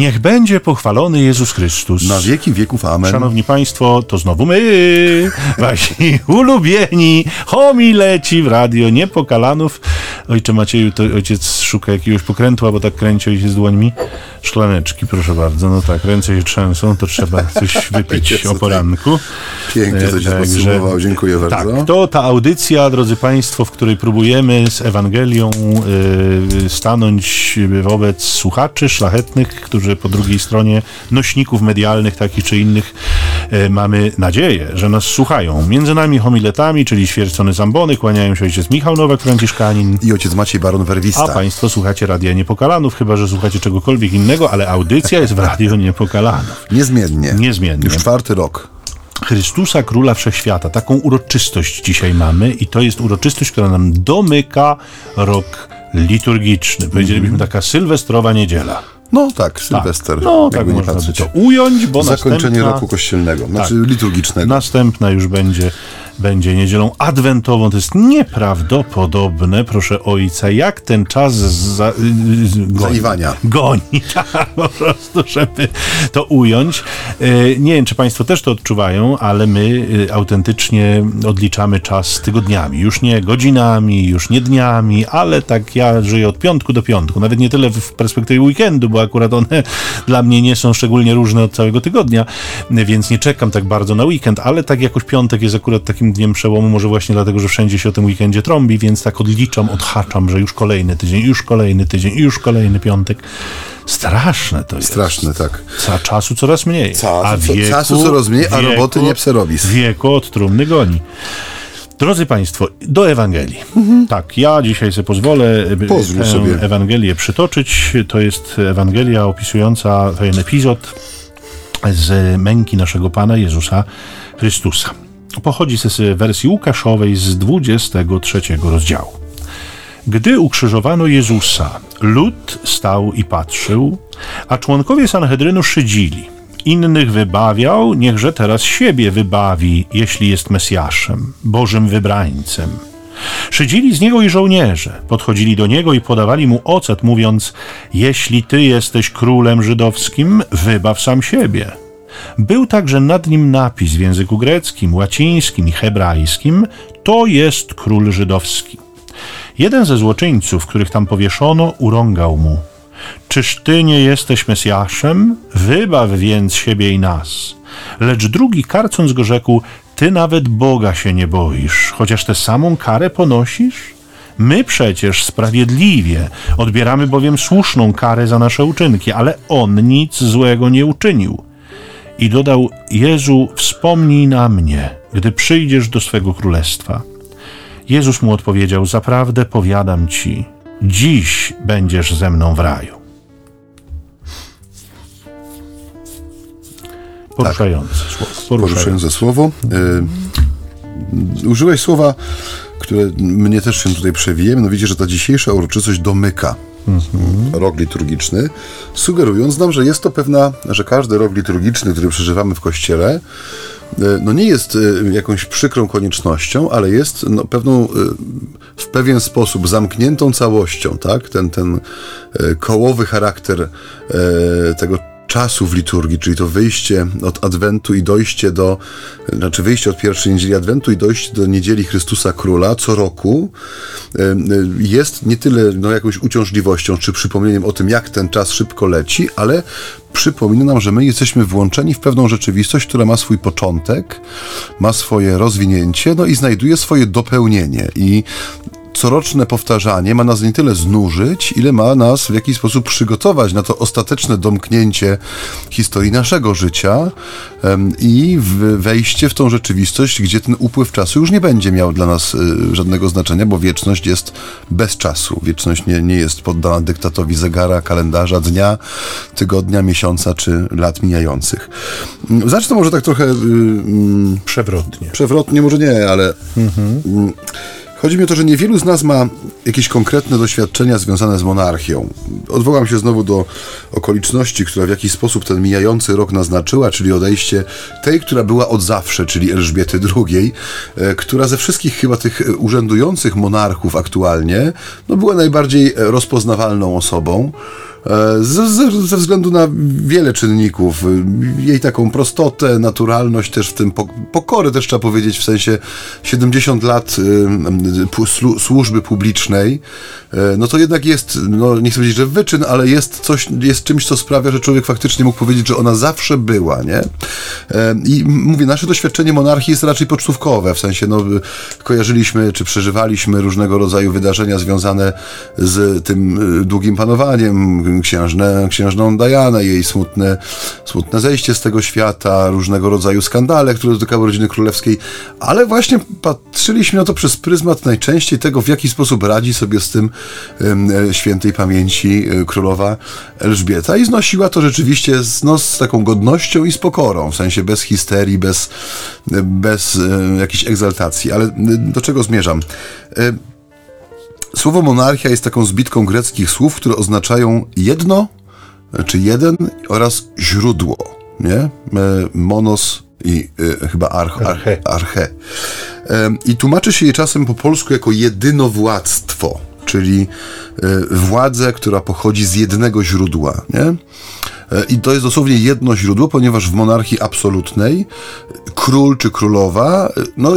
Niech będzie pochwalony Jezus Chrystus. Na wieki wieków, amen. Szanowni Państwo, to znowu my, wasi ulubieni, homileci w radio Niepokalanów. Ojcze Macieju, to ojciec szuka jakiegoś pokrętła, bo tak kręci ojciec dłońmi. Szklaneczki, proszę bardzo. No tak, ręce się trzęsą, to trzeba coś wypić o poranku. Pięknie to się E, podsumował, dziękuję bardzo. Tak, to ta audycja, drodzy Państwo, w której próbujemy z Ewangelią y, stanąć wobec słuchaczy szlachetnych, którzy po drugiej stronie nośników medialnych takich czy innych y, mamy nadzieję, że nas słuchają. Między nami homiletami, czyli świercony zambony, kłaniają się ojciec Michał Nowak, Franciszkanin. I ojciec Maciej Baron A Werwista. Państwo słuchacie Radia Niepokalanów, chyba że słuchacie czegokolwiek innego, ale audycja jest w Radio Niepokalanów. Niezmiennie. Niezmiennie. Już czwarty rok. Chrystusa Króla Wszechświata. Taką uroczystość dzisiaj mamy i to jest uroczystość, która nam domyka rok liturgiczny. Powiedzielibyśmy taka sylwestrowa niedziela. No tak, Sylwester. No tak jakby nie można by patrzeć. to ująć, bo Zakończenie roku kościelnego, znaczy Tak. liturgicznego. następna już będzie, będzie niedzielą adwentową. To jest nieprawdopodobne, proszę ojca, jak ten czas za, goni. Goni, tak, po prostu, żeby to ująć. E, Nie wiem, czy Państwo też to odczuwają, ale my y, autentycznie odliczamy czas tygodniami. Już nie godzinami, już nie dniami, ale tak ja żyję od piątku do piątku. Nawet nie tyle w perspektywie weekendu, bo akurat one dla mnie nie są szczególnie różne od całego tygodnia, więc nie czekam tak bardzo na weekend, ale tak jakoś piątek jest akurat takim dniem przełomu, może właśnie dlatego, że wszędzie się o tym weekendzie trąbi, więc tak odliczam, odhaczam, że już kolejny tydzień, już kolejny tydzień, już kolejny piątek. Straszne to jest. Straszne, tak. Za czasu coraz mniej. Czasu- a wieku, czasu coraz mniej, a roboty nie pserowis. Wieku od trumny goni. Drodzy Państwo, do Ewangelii. Tak, ja dzisiaj sobie pozwolę e, Pozwól tę sobie. Ewangelię przytoczyć. To jest Ewangelia opisująca pewien epizod z męki naszego Pana Jezusa Chrystusa. Pochodzi z wersji Łukaszowej z 23 rozdziału. Gdy ukrzyżowano Jezusa, lud stał i patrzył, a członkowie Sanhedrynu szydzili. Innych wybawiał, niechże teraz siebie wybawi, jeśli jest Mesjaszem, Bożym wybrańcem. Szydzili z niego i żołnierze, podchodzili do niego i podawali mu ocet, mówiąc: Jeśli ty jesteś królem żydowskim, wybaw sam siebie. Był także nad nim napis w języku greckim, łacińskim i hebrajskim: To jest król żydowski. Jeden ze złoczyńców, których tam powieszono, urągał mu: Czyż ty nie jesteś Mesjaszem? Wybaw więc siebie i nas. Lecz drugi, karcąc go, rzekł: Ty nawet Boga się nie boisz, chociaż tę samą karę ponosisz? My przecież sprawiedliwie odbieramy bowiem słuszną karę za nasze uczynki, ale on nic złego nie uczynił. I dodał: Jezu, wspomnij na mnie, gdy przyjdziesz do swego królestwa. Jezus mu odpowiedział: Zaprawdę powiadam ci, dziś będziesz ze mną w raju. Poruszające słowo. Poruszające. Słowo. Y, użyłeś słowa, które mnie też się tutaj przewije, mianowicie, że ta dzisiejsza uroczystość domyka rok liturgiczny, sugerując nam, że jest to pewna, że każdy rok liturgiczny, który przeżywamy w Kościele, no nie jest y, jakąś przykrą koniecznością, ale jest no, pewną, y, w pewien sposób zamkniętą całością, tak? Ten, ten kołowy charakter tego czasu w liturgii, czyli to wyjście od Adwentu i dojście do, znaczy wyjście od pierwszej niedzieli Adwentu i dojście do niedzieli Chrystusa Króla co roku y, y, jest nie tyle no, jakąś uciążliwością czy przypomnieniem o tym, jak ten czas szybko leci, ale przypomina nam, że my jesteśmy włączeni w pewną rzeczywistość, która ma swój początek, ma swoje rozwinięcie, no i znajduje swoje dopełnienie. I coroczne powtarzanie ma nas nie tyle znużyć, ile ma nas w jakiś sposób przygotować na to ostateczne domknięcie historii naszego życia i wejście w tą rzeczywistość, gdzie ten upływ czasu już nie będzie miał dla nas y, żadnego znaczenia, bo wieczność jest bez czasu. Wieczność nie, nie jest poddana dyktatowi zegara, kalendarza, dnia, tygodnia, miesiąca czy lat mijających. Zacznę może tak trochę y, mm, Przewrotnie. Przewrotnie może nie, ale mm, chodzi mi o to, że niewielu z nas ma jakieś konkretne doświadczenia związane z monarchią. Odwołam się znowu do okoliczności, która w jakiś sposób ten mijający rok naznaczyła, czyli odejście tej, która była od zawsze, czyli Elżbiety II, e, która ze wszystkich chyba tych urzędujących monarchów aktualnie, no była najbardziej rozpoznawalną osobą. Ze, ze, ze względu na wiele czynników. Jej taką prostotę, naturalność też w tym, pokorę też trzeba powiedzieć, w sensie 70 lat służby publicznej, no to jednak jest, no nie chcę powiedzieć, że wyczyn, ale jest coś, jest czymś, co sprawia, że człowiek faktycznie mógł powiedzieć, że ona zawsze była, nie? I mówię, nasze doświadczenie monarchii jest raczej pocztówkowe, w sensie, no kojarzyliśmy, czy przeżywaliśmy różnego rodzaju wydarzenia związane z tym długim panowaniem, księżnę, księżną Dianę, jej smutne, smutne zejście z tego świata, różnego rodzaju skandale, które dotykały rodziny królewskiej, ale właśnie patrzyliśmy na to przez pryzmat najczęściej tego, w jaki sposób radzi sobie z tym e, świętej pamięci e, królowa Elżbieta i znosiła to rzeczywiście z, no, z taką godnością i z pokorą, w sensie bez histerii, bez, bez e, jakiejś egzaltacji. Ale do czego zmierzam? Słowo monarchia jest taką zbitką greckich słów, które oznaczają jedno, czy jeden oraz źródło, nie? E, monos i y, chyba arch, arche. arche. E, I tłumaczy się je czasem po polsku jako jedynowładztwo, czyli y, władzę, która pochodzi z jednego źródła, nie? I to jest dosłownie jedno źródło, ponieważ w monarchii absolutnej król czy królowa, no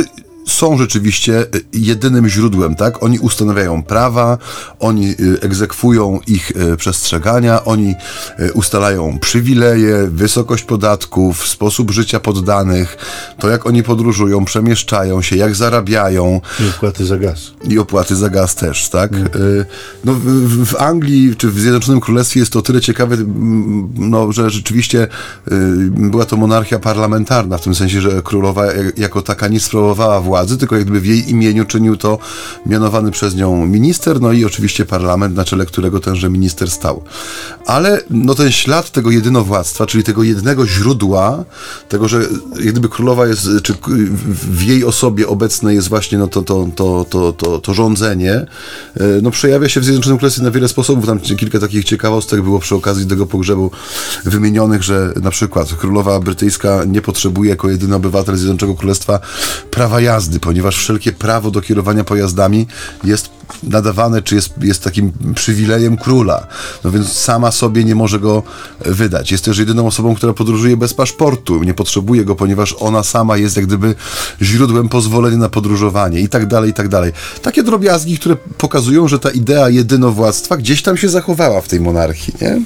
są rzeczywiście y, jedynym źródłem, tak? Oni ustanawiają prawa, oni y, egzekwują ich y, przestrzegania, oni ustalają przywileje, wysokość podatków, sposób życia poddanych, to jak oni podróżują, przemieszczają się, jak zarabiają. I opłaty za gaz. I opłaty za gaz też, tak? Mm. No, w, w, Anglii czy w Zjednoczonym Królestwie jest to tyle ciekawe, no, że rzeczywiście była to monarchia parlamentarna, w tym sensie, że królowa jako taka nie sprawowała władzy władzy, tylko jak gdyby w jej imieniu czynił to mianowany przez nią minister, no i oczywiście parlament, na czele którego tenże minister stał. Ale no ten ślad tego jedynowładztwa, czyli tego jednego źródła, tego, że gdyby królowa jest, czy w jej osobie obecne jest właśnie no to, to, to, to, to, to rządzenie, e, no przejawia się w Zjednoczonym Królestwie na wiele sposobów. Tam kilka takich ciekawostek było przy okazji tego pogrzebu wymienionych, że na przykład królowa brytyjska nie potrzebuje jako jedyny obywatel Zjednoczonego Królestwa prawa jazdy jazdy, ponieważ wszelkie prawo do kierowania pojazdami jest nadawane, czy jest, jest takim przywilejem króla. No więc sama sobie nie może go wydać. Jest też jedyną osobą, która podróżuje bez paszportu. Nie potrzebuje go, ponieważ ona sama jest jak gdyby źródłem pozwolenia na podróżowanie i tak dalej, i tak dalej. Takie drobiazgi, które pokazują, że ta idea jedynowładztwa gdzieś tam się zachowała w tej monarchii, nie?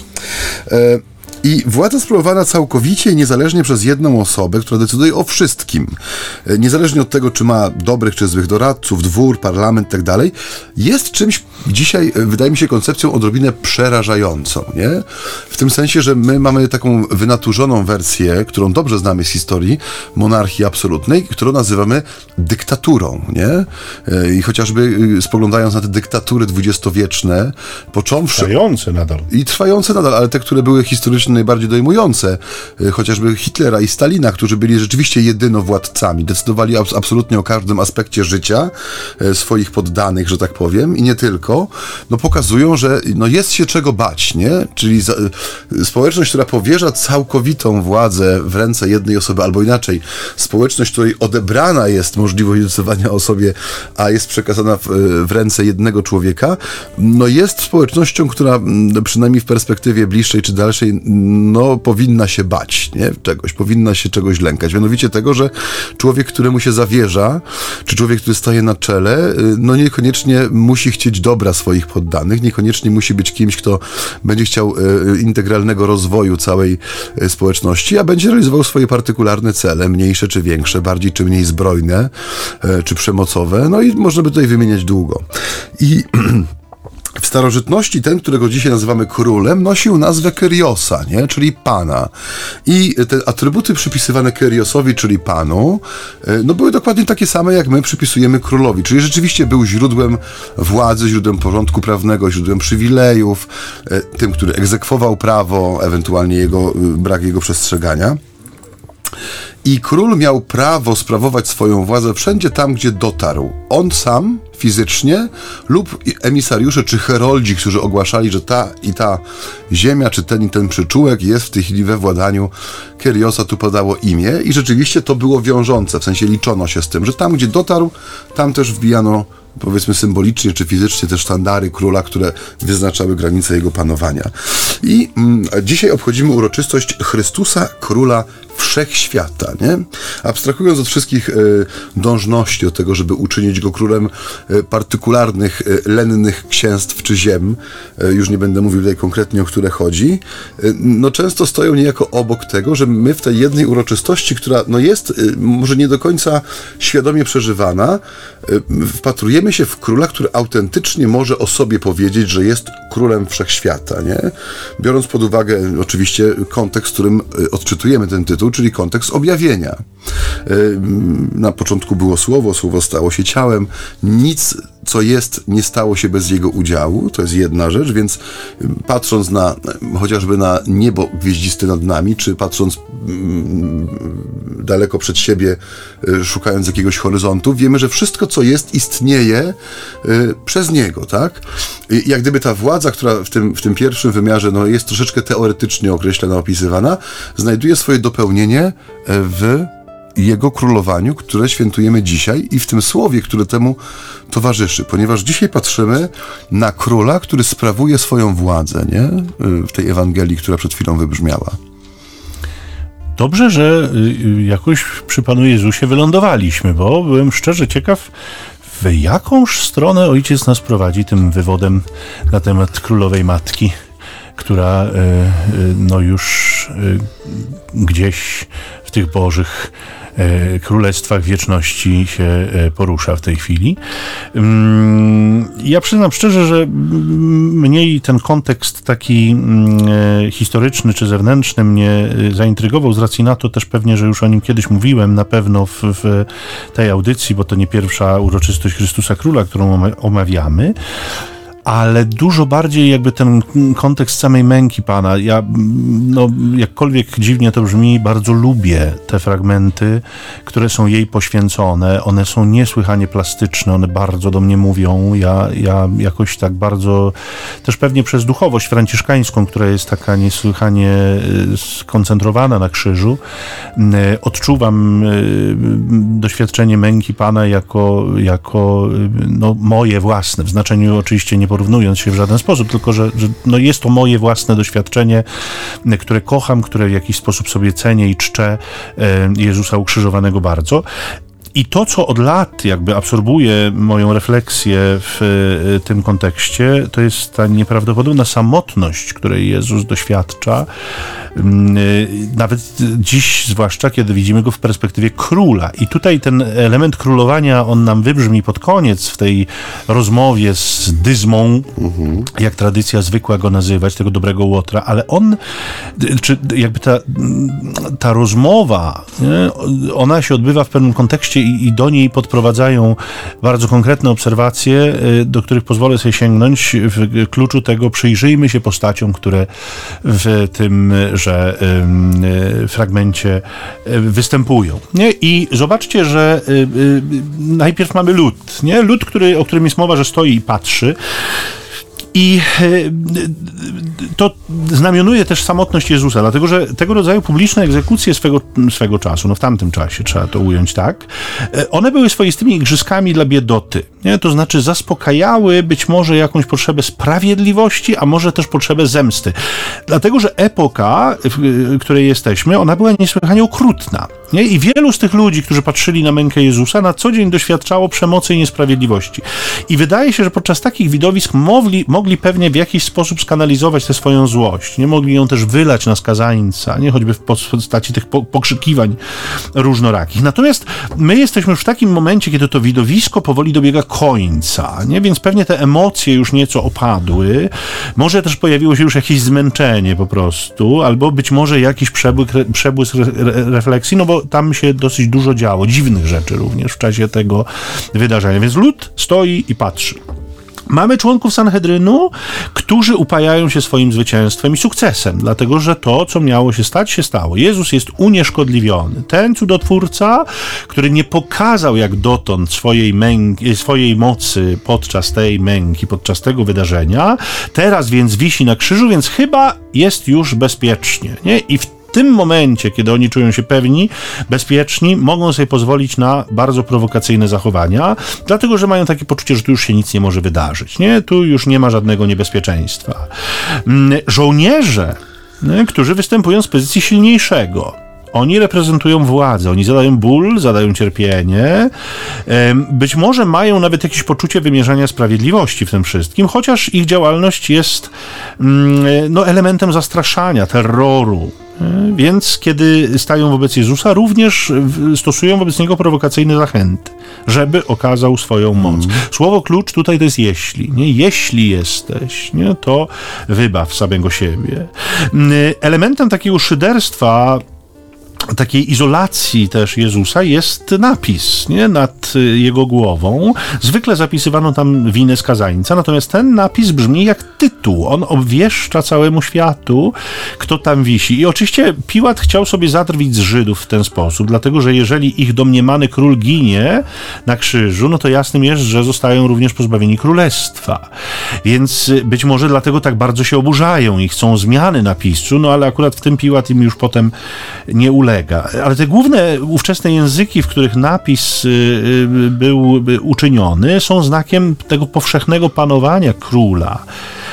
E i władza sprawowana całkowicie niezależnie przez jedną osobę, która decyduje o wszystkim, e, niezależnie od tego, czy ma dobrych czy złych doradców, dwór, parlament itd., tak jest czymś dzisiaj, e, wydaje mi się, koncepcją odrobinę przerażającą. Nie? W tym sensie, że my mamy taką wynaturzoną wersję, którą dobrze znamy z historii, monarchii absolutnej, którą nazywamy dyktaturą. Nie? E, I chociażby spoglądając na te dyktatury dwudziestowieczne, począwszy... Trwające nadal. I trwające nadal, ale te, które były historycznie najbardziej dojmujące, y, chociażby Hitlera i Stalina, którzy byli rzeczywiście jedynowładcami, decydowali absolutnie o każdym aspekcie życia y, swoich poddanych, że tak powiem, i nie tylko, no pokazują, że no jest się czego bać, nie? Czyli za, y, społeczność, która powierza całkowitą władzę w ręce jednej osoby, albo inaczej, społeczność, której odebrana jest możliwość decydowania o sobie, a jest przekazana w, w ręce jednego człowieka, no jest społecznością, która mm, przynajmniej w perspektywie bliższej czy dalszej no, powinna się bać nie? czegoś, powinna się czegoś lękać. Mianowicie tego, że człowiek, któremu się zawierza, czy człowiek, który staje na czele, y, no niekoniecznie musi chcieć dobra swoich poddanych, niekoniecznie musi być kimś, kto będzie chciał y, integralnego rozwoju całej y, społeczności, a będzie realizował swoje partykularne cele, mniejsze czy większe, bardziej czy mniej zbrojne, czy przemocowe. No i można by tutaj wymieniać długo. I W starożytności ten, którego dzisiaj nazywamy królem, nosił nazwę Kyriosa, nie? czyli pana. I te atrybuty przypisywane Kyriosowi, czyli panu, e, no były dokładnie takie same, jak my przypisujemy królowi. Czyli rzeczywiście był źródłem władzy, źródłem porządku prawnego, źródłem przywilejów, e, tym, który egzekwował prawo, ewentualnie jego, brak jego przestrzegania. I król miał prawo sprawować swoją władzę wszędzie tam, gdzie dotarł. On sam fizycznie lub emisariusze czy heroldzi, którzy ogłaszali, że ta i ta ziemia, czy ten i ten przyczółek jest w tej chwili we władaniu Kyriosa, tu podało imię i rzeczywiście to było wiążące, w sensie liczono się z tym, że tam, gdzie dotarł, tam też wbijano powiedzmy symbolicznie czy fizycznie te sztandary króla, które wyznaczały granice jego panowania. I mm, dzisiaj obchodzimy uroczystość Chrystusa Króla wszechświata, nie? Abstrahując od wszystkich e, dążności do tego, żeby uczynić go królem e, partykularnych, e, lennych księstw czy ziem, już nie będę mówił tutaj konkretnie, o które chodzi, no często stoją niejako obok tego, że my w tej jednej uroczystości, która no jest może nie do końca świadomie przeżywana, wpatrujemy się w króla, który autentycznie może o sobie powiedzieć, że jest królem wszechświata, nie? Biorąc pod uwagę oczywiście kontekst, w którym odczytujemy ten tytuł, czyli kontekst objawienia. E, na początku było słowo, słowo stało się ciałem. Nic, co jest, nie stało się bez jego udziału. To jest jedna rzecz, więc patrząc na chociażby na niebo gwieździste nad nami, czy patrząc mm, daleko przed siebie, e, szukając jakiegoś horyzontu, wiemy, że wszystko, co jest, istnieje e, przez niego, tak? Jak gdyby ta władza, która w tym, w tym pierwszym wymiarze no, jest troszeczkę teoretycznie określona, opisywana, znajduje swoje dopełnienie w jego królowaniu, które świętujemy dzisiaj i w tym słowie, które temu towarzyszy, ponieważ dzisiaj patrzymy na króla, który sprawuje swoją władzę, nie? W tej Ewangelii, która przed chwilą wybrzmiała. Dobrze, że y, jakoś przy Panu Jezusie wylądowaliśmy, bo byłem szczerze ciekaw, w jakąż stronę ojciec nas prowadzi tym wywodem na temat królowej matki, która y, y, no już gdzieś w tych bożych królestwach wieczności się e, porusza w tej chwili. Mm, ja przyznam szczerze, że mniej ten kontekst taki mm, e, historyczny czy zewnętrzny mnie zaintrygował z racji na to też pewnie, że już o nim kiedyś mówiłem, na pewno w, w tej audycji, bo to nie pierwsza uroczystość Chrystusa Króla, którą omawiamy ale dużo bardziej jakby ten kontekst samej męki Pana. Ja, no, jakkolwiek dziwnie to brzmi, bardzo lubię te fragmenty, które są jej poświęcone. One są niesłychanie plastyczne, one bardzo do mnie mówią. Ja, ja jakoś tak bardzo, też pewnie przez duchowość franciszkańską, która jest taka niesłychanie y, skoncentrowana na krzyżu, y, odczuwam y, doświadczenie męki Pana jako, jako no, moje własne, w znaczeniu oczywiście nie porównując się w żaden sposób, tylko że, że no jest to moje własne doświadczenie, które kocham, które w jakiś sposób sobie cenię i czczę e, Jezusa ukrzyżowanego bardzo. I to, co od lat jakby absorbuje moją refleksję w e, tym kontekście, to jest ta nieprawdopodobna samotność, której Jezus doświadcza. Mm, e, nawet dziś, zwłaszcza kiedy widzimy go w perspektywie króla. I tutaj ten element królowania, on nam wybrzmi pod koniec w tej rozmowie z dyzmą, mhm. jak tradycja zwykła go nazywać, tego dobrego łotra, ale on, czy jakby ta, ta rozmowa, nie, ona się odbywa w pewnym kontekście i, i do niej podprowadzają bardzo konkretne obserwacje, y, do których pozwolę sobie sięgnąć w kluczu tego przyjrzyjmy się postaciom, które w tymże y, fragmencie y, występują. Nie? I zobaczcie, że najpierw mamy lud, nie? lud, który, o którym jest mowa, że stoi i patrzy. I e, to znamionuje też samotność Jezusa, dlatego że tego rodzaju publiczne egzekucje swego, swego czasu, no w tamtym czasie trzeba to ująć tak, e, one były swoistymi igrzyskami dla biedoty. Nie? To znaczy zaspokajały być może jakąś potrzebę sprawiedliwości, a może też potrzebę zemsty. Dlatego, że epoka, w której jesteśmy, ona była niesłychanie okrutna. Nie? I wielu z tych ludzi, którzy patrzyli na mękę Jezusa, na co dzień doświadczało przemocy i niesprawiedliwości. I wydaje się, że podczas takich widowisk mogli, mogli pewnie w jakiś sposób skanalizować tę swoją złość. Nie mogli ją też wylać na skazańca, nie choćby w postaci tych pokrzykiwań różnorakich. Natomiast my jesteśmy już w takim momencie, kiedy to widowisko powoli dobiega końca, nie? więc pewnie te emocje już nieco opadły. Może też pojawiło się już jakieś zmęczenie po prostu, albo być może jakiś przebłysk, przebłysk refleksji, no bo tam się dosyć dużo działo, dziwnych rzeczy również w czasie tego wydarzenia. Więc lud stoi i patrzy. Mamy członków Sanhedrynu, którzy upajają się swoim zwycięstwem i sukcesem, dlatego że to, co miało się stać, się stało. Jezus jest unieszkodliwiony. Ten cudotwórca, który nie pokazał jak dotąd swojej, męki, swojej mocy podczas tej męki, podczas tego wydarzenia, teraz więc wisi na krzyżu, więc chyba jest już bezpiecznie. Nie? I w tym momencie, kiedy oni czują się pewni, bezpieczni, mogą sobie pozwolić na bardzo prowokacyjne zachowania, dlatego że mają takie poczucie, że tu już się nic nie może wydarzyć. Nie? Tu już nie ma żadnego niebezpieczeństwa. Mm, żołnierze, nie? którzy występują z pozycji silniejszego, oni reprezentują władzę, oni zadają ból, zadają cierpienie. Być może mają nawet jakieś poczucie wymierzania sprawiedliwości w tym wszystkim, chociaż ich działalność jest mm, no, elementem zastraszania, terroru. Więc kiedy stają wobec Jezusa, również stosują wobec niego prowokacyjne zachęty, żeby okazał swoją moc. Mm. Słowo klucz tutaj to jest jeśli. Nie? Jeśli jesteś, nie? to wybaw samego siebie. Mm, elementem takiego szyderstwa takiej izolacji też Jezusa jest napis nie? nad y, jego głową. Zwykle zapisywano tam winę skazańca, natomiast ten napis brzmi jak tytuł. On obwieszcza całemu światu, kto tam wisi. I oczywiście Piłat chciał sobie zadrwić z Żydów w ten sposób, dlatego że jeżeli ich domniemany król ginie na krzyżu, no to jasnym jest, że zostają również pozbawieni królestwa. Więc y, być może dlatego tak bardzo się oburzają i chcą zmiany napisu, no ale akurat w tym Piłat im już potem nie uległ ulega. Ale te główne ówczesne języki, w których napis y, y, był uczyniony, są znakiem tego powszechnego panowania króla.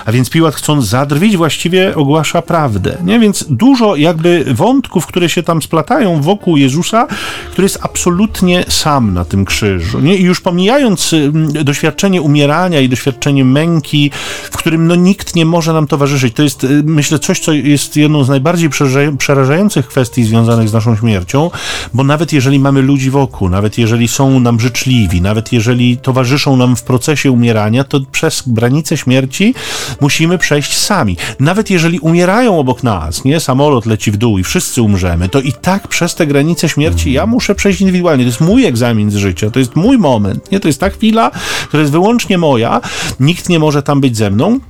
A więc Piłat chcąc zadrwić właściwie ogłasza prawdę. Nie? Więc dużo jakby wątków, które się tam splatają wokół Jezusa, który jest absolutnie sam na tym krzyżu. Nie? I już pomijając mm, doświadczenie umierania i doświadczenie męki, w którym no, nikt nie może nam towarzyszyć. To jest y, myślę coś, co jest jedną z najbardziej przerażających kwestii związanych z naszą śmiercią, bo nawet jeżeli mamy ludzi wokół, nawet jeżeli są nam życzliwi, nawet jeżeli towarzyszą nam w procesie umierania, to przez granicę śmierci musimy przejść sami. Nawet jeżeli umierają obok nas, nie, samolot leci w dół i wszyscy umrzemy, to i tak przez te granice śmierci ja muszę przejść indywidualnie. To jest mój egzamin z życia, to jest mój moment, nie, to jest ta chwila, która jest wyłącznie moja, nikt nie może tam być ze mną.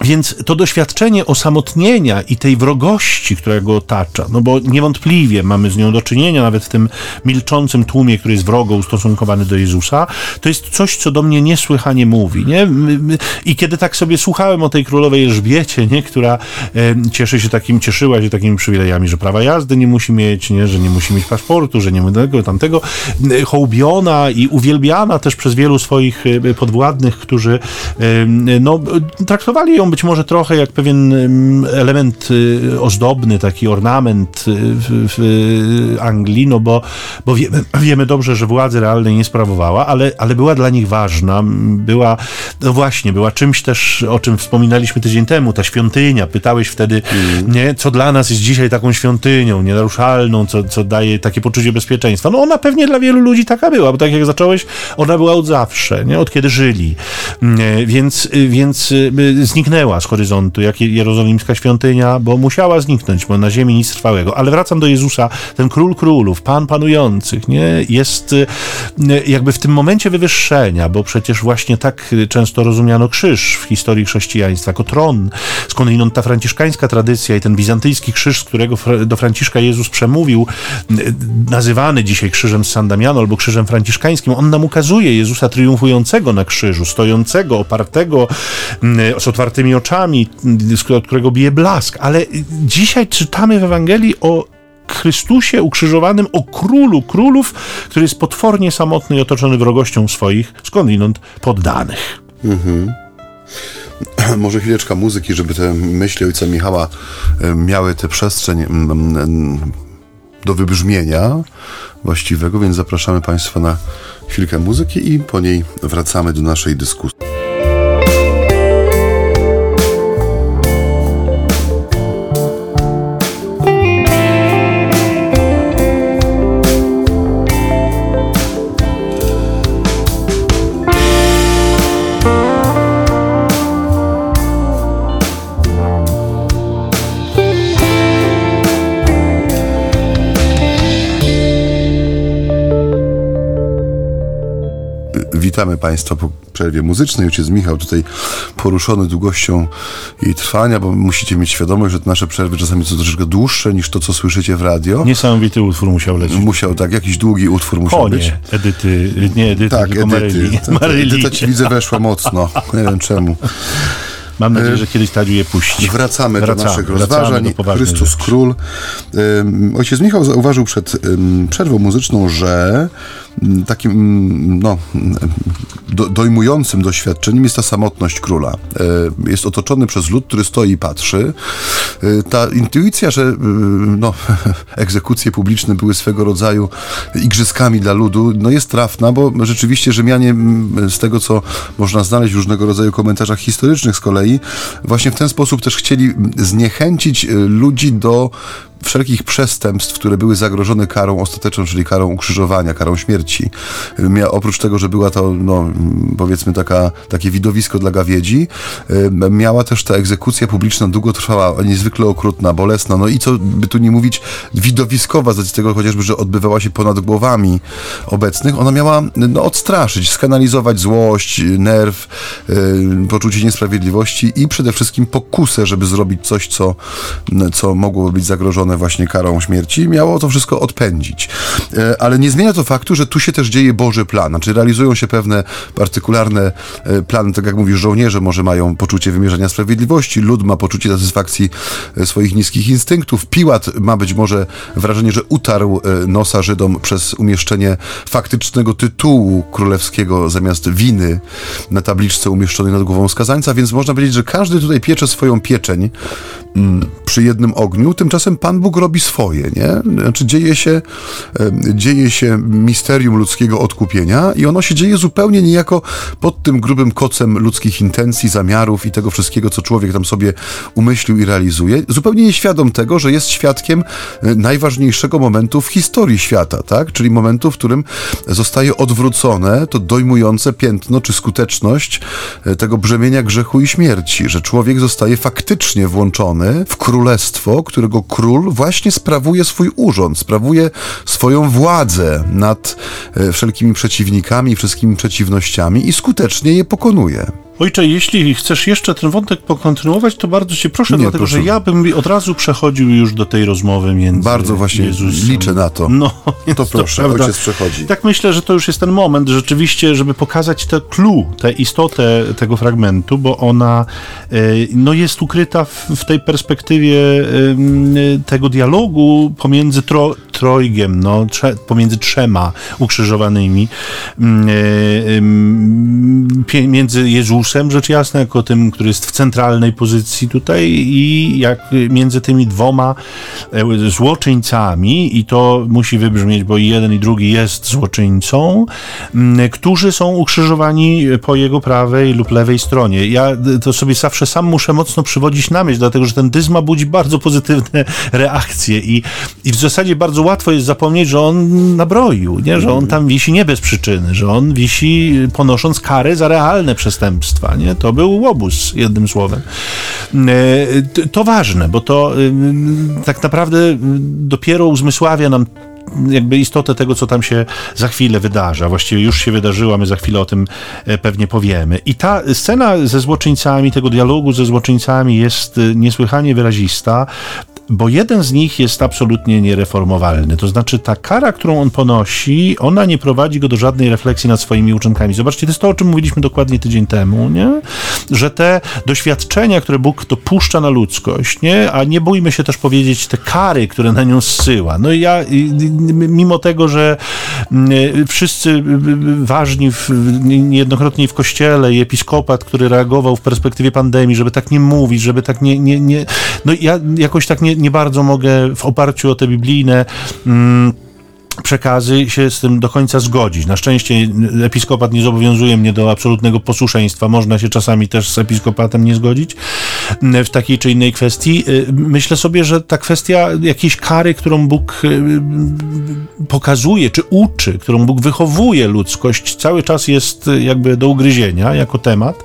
Więc to doświadczenie osamotnienia i tej wrogości, która go otacza, no bo niewątpliwie mamy z nią do czynienia, nawet w tym milczącym tłumie, który jest wrogo ustosunkowany do Jezusa, to jest coś, co do mnie niesłychanie mówi. Nie? I kiedy tak sobie słuchałem o tej królowej Elżbiecie, nie? która cieszy się takim, cieszyła się takimi przywilejami, że prawa jazdy nie musi mieć, nie? że nie musi mieć paszportu, że nie ma tego, tamtego, hołbiona i uwielbiana też przez wielu swoich podwładnych, którzy no, traktowali ją być może trochę jak pewien element y, ozdobny, taki ornament y, w, w Anglii, no bo, bo wiemy, wiemy dobrze, że władzy realnej nie sprawowała, ale, ale była dla nich ważna, była, no właśnie, była czymś też, o czym wspominaliśmy tydzień temu, ta świątynia, pytałeś wtedy, mm. nie, co dla nas jest dzisiaj taką świątynią, nienaruszalną, co, co daje takie poczucie bezpieczeństwa. No ona pewnie dla wielu ludzi taka była, bo tak jak zacząłeś, ona była od zawsze, nie, od kiedy żyli. Więc, więc zniknęła zniknęła z horyzontu, jak jerozolimska świątynia, bo musiała zniknąć, bo na ziemi nic trwałego. Ale wracam do Jezusa, ten król królów, pan panujących, nie? Jest y, jakby w tym momencie wywyższenia, bo przecież właśnie tak często rozumiano krzyż w historii chrześcijaństwa, jako tron, skądinąd ta franciszkańska tradycja i ten bizantyjski krzyż, z którego do Franciszka Jezus przemówił, nazywany dzisiaj krzyżem z San Damiano albo krzyżem franciszkańskim, on nam ukazuje Jezusa triumfującego na krzyżu, stojącego, opartego, z otwartymi otwartymi oczami, od którego bije blask, ale dzisiaj czytamy w Ewangelii o Chrystusie ukrzyżowanym, o królu królów, który jest potwornie samotny i otoczony wrogością swoich, skądinąd poddanych. Mhm. Może chwileczka muzyki, żeby te myśli ojca Michała e, miały tę przestrzeń do wybrzmienia właściwego, więc zapraszamy Państwa na chwilkę muzyki i po niej wracamy do naszej dyskusji. Witamy Państwa po przerwie muzycznej. Ojciec Michał tutaj poruszony długością jej trwania, bo musicie mieć świadomość, że te nasze przerwy czasami są troszeczkę dłuższe niż to, co słyszycie w radio. Niesamowity utwór musiał lecieć. Musiał, tak, jakiś długi utwór musiał Konie, być. Edyty, nie Edyty, tak, tylko Edyty. Maryli. Edyta ci widzę weszła mocno. Nie wiem czemu. Mam nadzieję, że kiedyś Tadziu je puści. Wracamy, Wracamy, do naszych rozważań. do Chrystus rzeczy. Król. Ojciec Michał zauważył przed przerwą muzyczną, że ym, takim ym, no, ym, do, dojmującym doświadczeniem jest ta samotność króla. Y, Jest otoczony przez lud, który stoi i patrzy. Y, Ta intuicja, że no, egzekucje publiczne były swego rodzaju igrzyskami dla ludu, no jest trafna, bo rzeczywiście Rzymianie mm, z tego, co można znaleźć w różnego rodzaju komentarzach historycznych z kolei, właśnie w ten sposób też chcieli zniechęcić y, ludzi do wszelkich przestępstw, które były zagrożone karą ostateczną, czyli karą ukrzyżowania, karą śmierci. Mia, oprócz tego, że była to, no, powiedzmy, taka, takie widowisko dla gawiedzi, miała też ta egzekucja publiczna długotrwała, niezwykle okrutna, bolesna, no i co by tu nie mówić, widowiskowa, z tego chociażby, że odbywała się ponad głowami obecnych, ona miała no, odstraszyć, skanalizować złość, nerw, poczucie niesprawiedliwości i przede wszystkim pokusę, żeby zrobić coś, co, co mogłoby być zagrożone właśnie karą śmierci. Miało to wszystko odpędzić. E, Ale nie zmienia to faktu, że tu się też dzieje Boży plan. Znaczy realizują się pewne partykularne e, plany, tak jak mówisz, żołnierze może mają poczucie wymierzenia sprawiedliwości, lud ma poczucie satysfakcji e, swoich niskich instynktów, Piłat ma być może wrażenie, że utarł nosa Żydom przez umieszczenie faktycznego tytułu królewskiego zamiast winy na tabliczce umieszczonej nad głową skazańca, więc można powiedzieć, że każdy tutaj piecze swoją pieczeń mm, przy jednym ogniu, tymczasem Pan Bóg robi swoje, nie? Znaczy dzieje się, dzieje się misterium ludzkiego odkupienia i ono się dzieje zupełnie niejako pod tym grubym kocem ludzkich intencji, zamiarów i tego wszystkiego, co człowiek tam sobie umyślił i realizuje, zupełnie nieświadom tego, że jest świadkiem e, najważniejszego momentu w historii świata, tak? Czyli momentu, w którym zostaje odwrócone to dojmujące piętno czy skuteczność e, tego brzemienia grzechu i śmierci, że człowiek zostaje faktycznie włączony w królestwo, którego król właśnie sprawuje swój urząd, sprawuje swoją władzę nad e, wszelkimi przeciwnikami, wszystkimi przeciwnościami i skutecznie je pokonuje. Ojcze, jeśli chcesz jeszcze ten wątek pokontynuować, to bardzo cię proszę, Nie, dlatego proszę. że ja bym od razu przechodził już do tej rozmowy między Bardzo właśnie Jezusem. liczę na to. No, To proszę, prawda. ojciec przechodzi. Tak myślę, że to już jest ten moment rzeczywiście, żeby pokazać tę clue, tę istotę tego fragmentu, bo ona e, no, jest ukryta w, w tej perspektywie tego dialogu pomiędzy tro, trojgiem, no, trze, pomiędzy trzema ukrzyżowanymi, mm, e, między Jezusem, rzecz jasna, jako tym, który jest w centralnej pozycji tutaj i jak między tymi dwoma e, złoczyńcami, i to musi wybrzmieć, bo i jeden i drugi jest złoczyńcą, m, którzy są ukrzyżowani po jego prawej lub lewej stronie. Ja to sobie zawsze sam muszę mocno przywodzić na myśl, dlatego że ten dyzma budzi bardzo pozytywne reakcje i, i w zasadzie bardzo łatwo jest zapomnieć, że on nabroił, nie? że on tam wisi nie bez przyczyny, że on wisi ponosząc karę za realne przestępstwa. Nie? To był łobuz, jednym słowem. E, To ważne, bo to y, tak naprawdę y, dopiero uzmysławia nam jakby istotę tego, co tam się za chwilę wydarza. Właściwie już się wydarzyła, my za chwilę o tym e, pewnie powiemy. I ta scena ze złoczyńcami, tego dialogu ze złoczyńcami jest y, niesłychanie wyrazista, bo jeden z nich jest absolutnie niereformowalny. To znaczy ta kara, którą on ponosi, ona nie prowadzi go do żadnej refleksji nad swoimi uczynkami. Zobaczcie, to jest to, o czym mówiliśmy dokładnie tydzień temu, nie? Że te doświadczenia, które Bóg dopuszcza na ludzkość, nie? A nie bójmy się też powiedzieć te kary, które na nią zsyła. No i ja, mimo tego, że mm, wszyscy y, y, ważni w, niejednokrotnie w kościele i episkopat, który reagował w perspektywie pandemii, żeby tak nie mówić, żeby tak nie, nie, nie no ja jakoś tak nie, nie bardzo mogę w oparciu o te biblijne mm, przekazy się z tym do końca zgodzić. Na szczęście episkopat nie zobowiązuje mnie do absolutnego posłuszeństwa. Można się czasami też z episkopatem nie zgodzić mm, w takiej czy innej kwestii. Y, Myślę sobie, że ta kwestia jakiejś kary, którą Bóg y, pokazuje, czy uczy, którą Bóg wychowuje ludzkość, cały czas jest y, jakby do ugryzienia jako temat.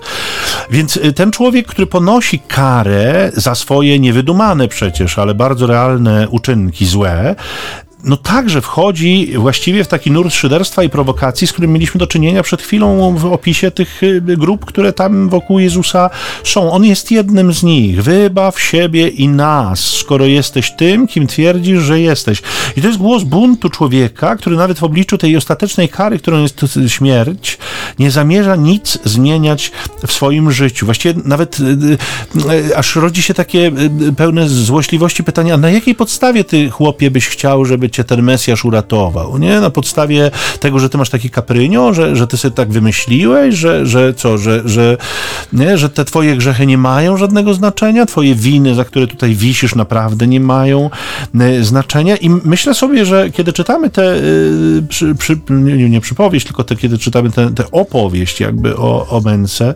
Więc y, ten człowiek, który ponosi karę za swoje niewydumane przecież, ale bardzo realne uczynki złe, no także wchodzi właściwie w taki nurt szyderstwa i prowokacji, z którym mieliśmy do czynienia przed chwilą w opisie tych y, grup, które tam wokół Jezusa są. On jest jednym z nich. Wybaw siebie i nas, skoro jesteś tym, kim twierdzisz, że jesteś. I to jest głos buntu człowieka, który nawet w obliczu tej ostatecznej kary, którą jest śmierć, nie zamierza nic zmieniać w swoim życiu. Właściwie nawet y, y, aż rodzi się takie pełne złośliwości pytania, na jakiej podstawie ty, chłopie, byś chciał, żeby cię ten Mesjasz uratował, nie? Na podstawie tego, że ty masz taki kaprynio, że, że ty sobie tak wymyśliłeś, że, że co, że, że, nie? że te twoje grzechy nie mają żadnego znaczenia, twoje winy, za które tutaj wisisz, naprawdę nie mają e, znaczenia i myślę sobie, że kiedy czytamy te, e, przy, przy, nie, nie przypowieść, tylko te, kiedy czytamy tę opowieść jakby o, o Mence,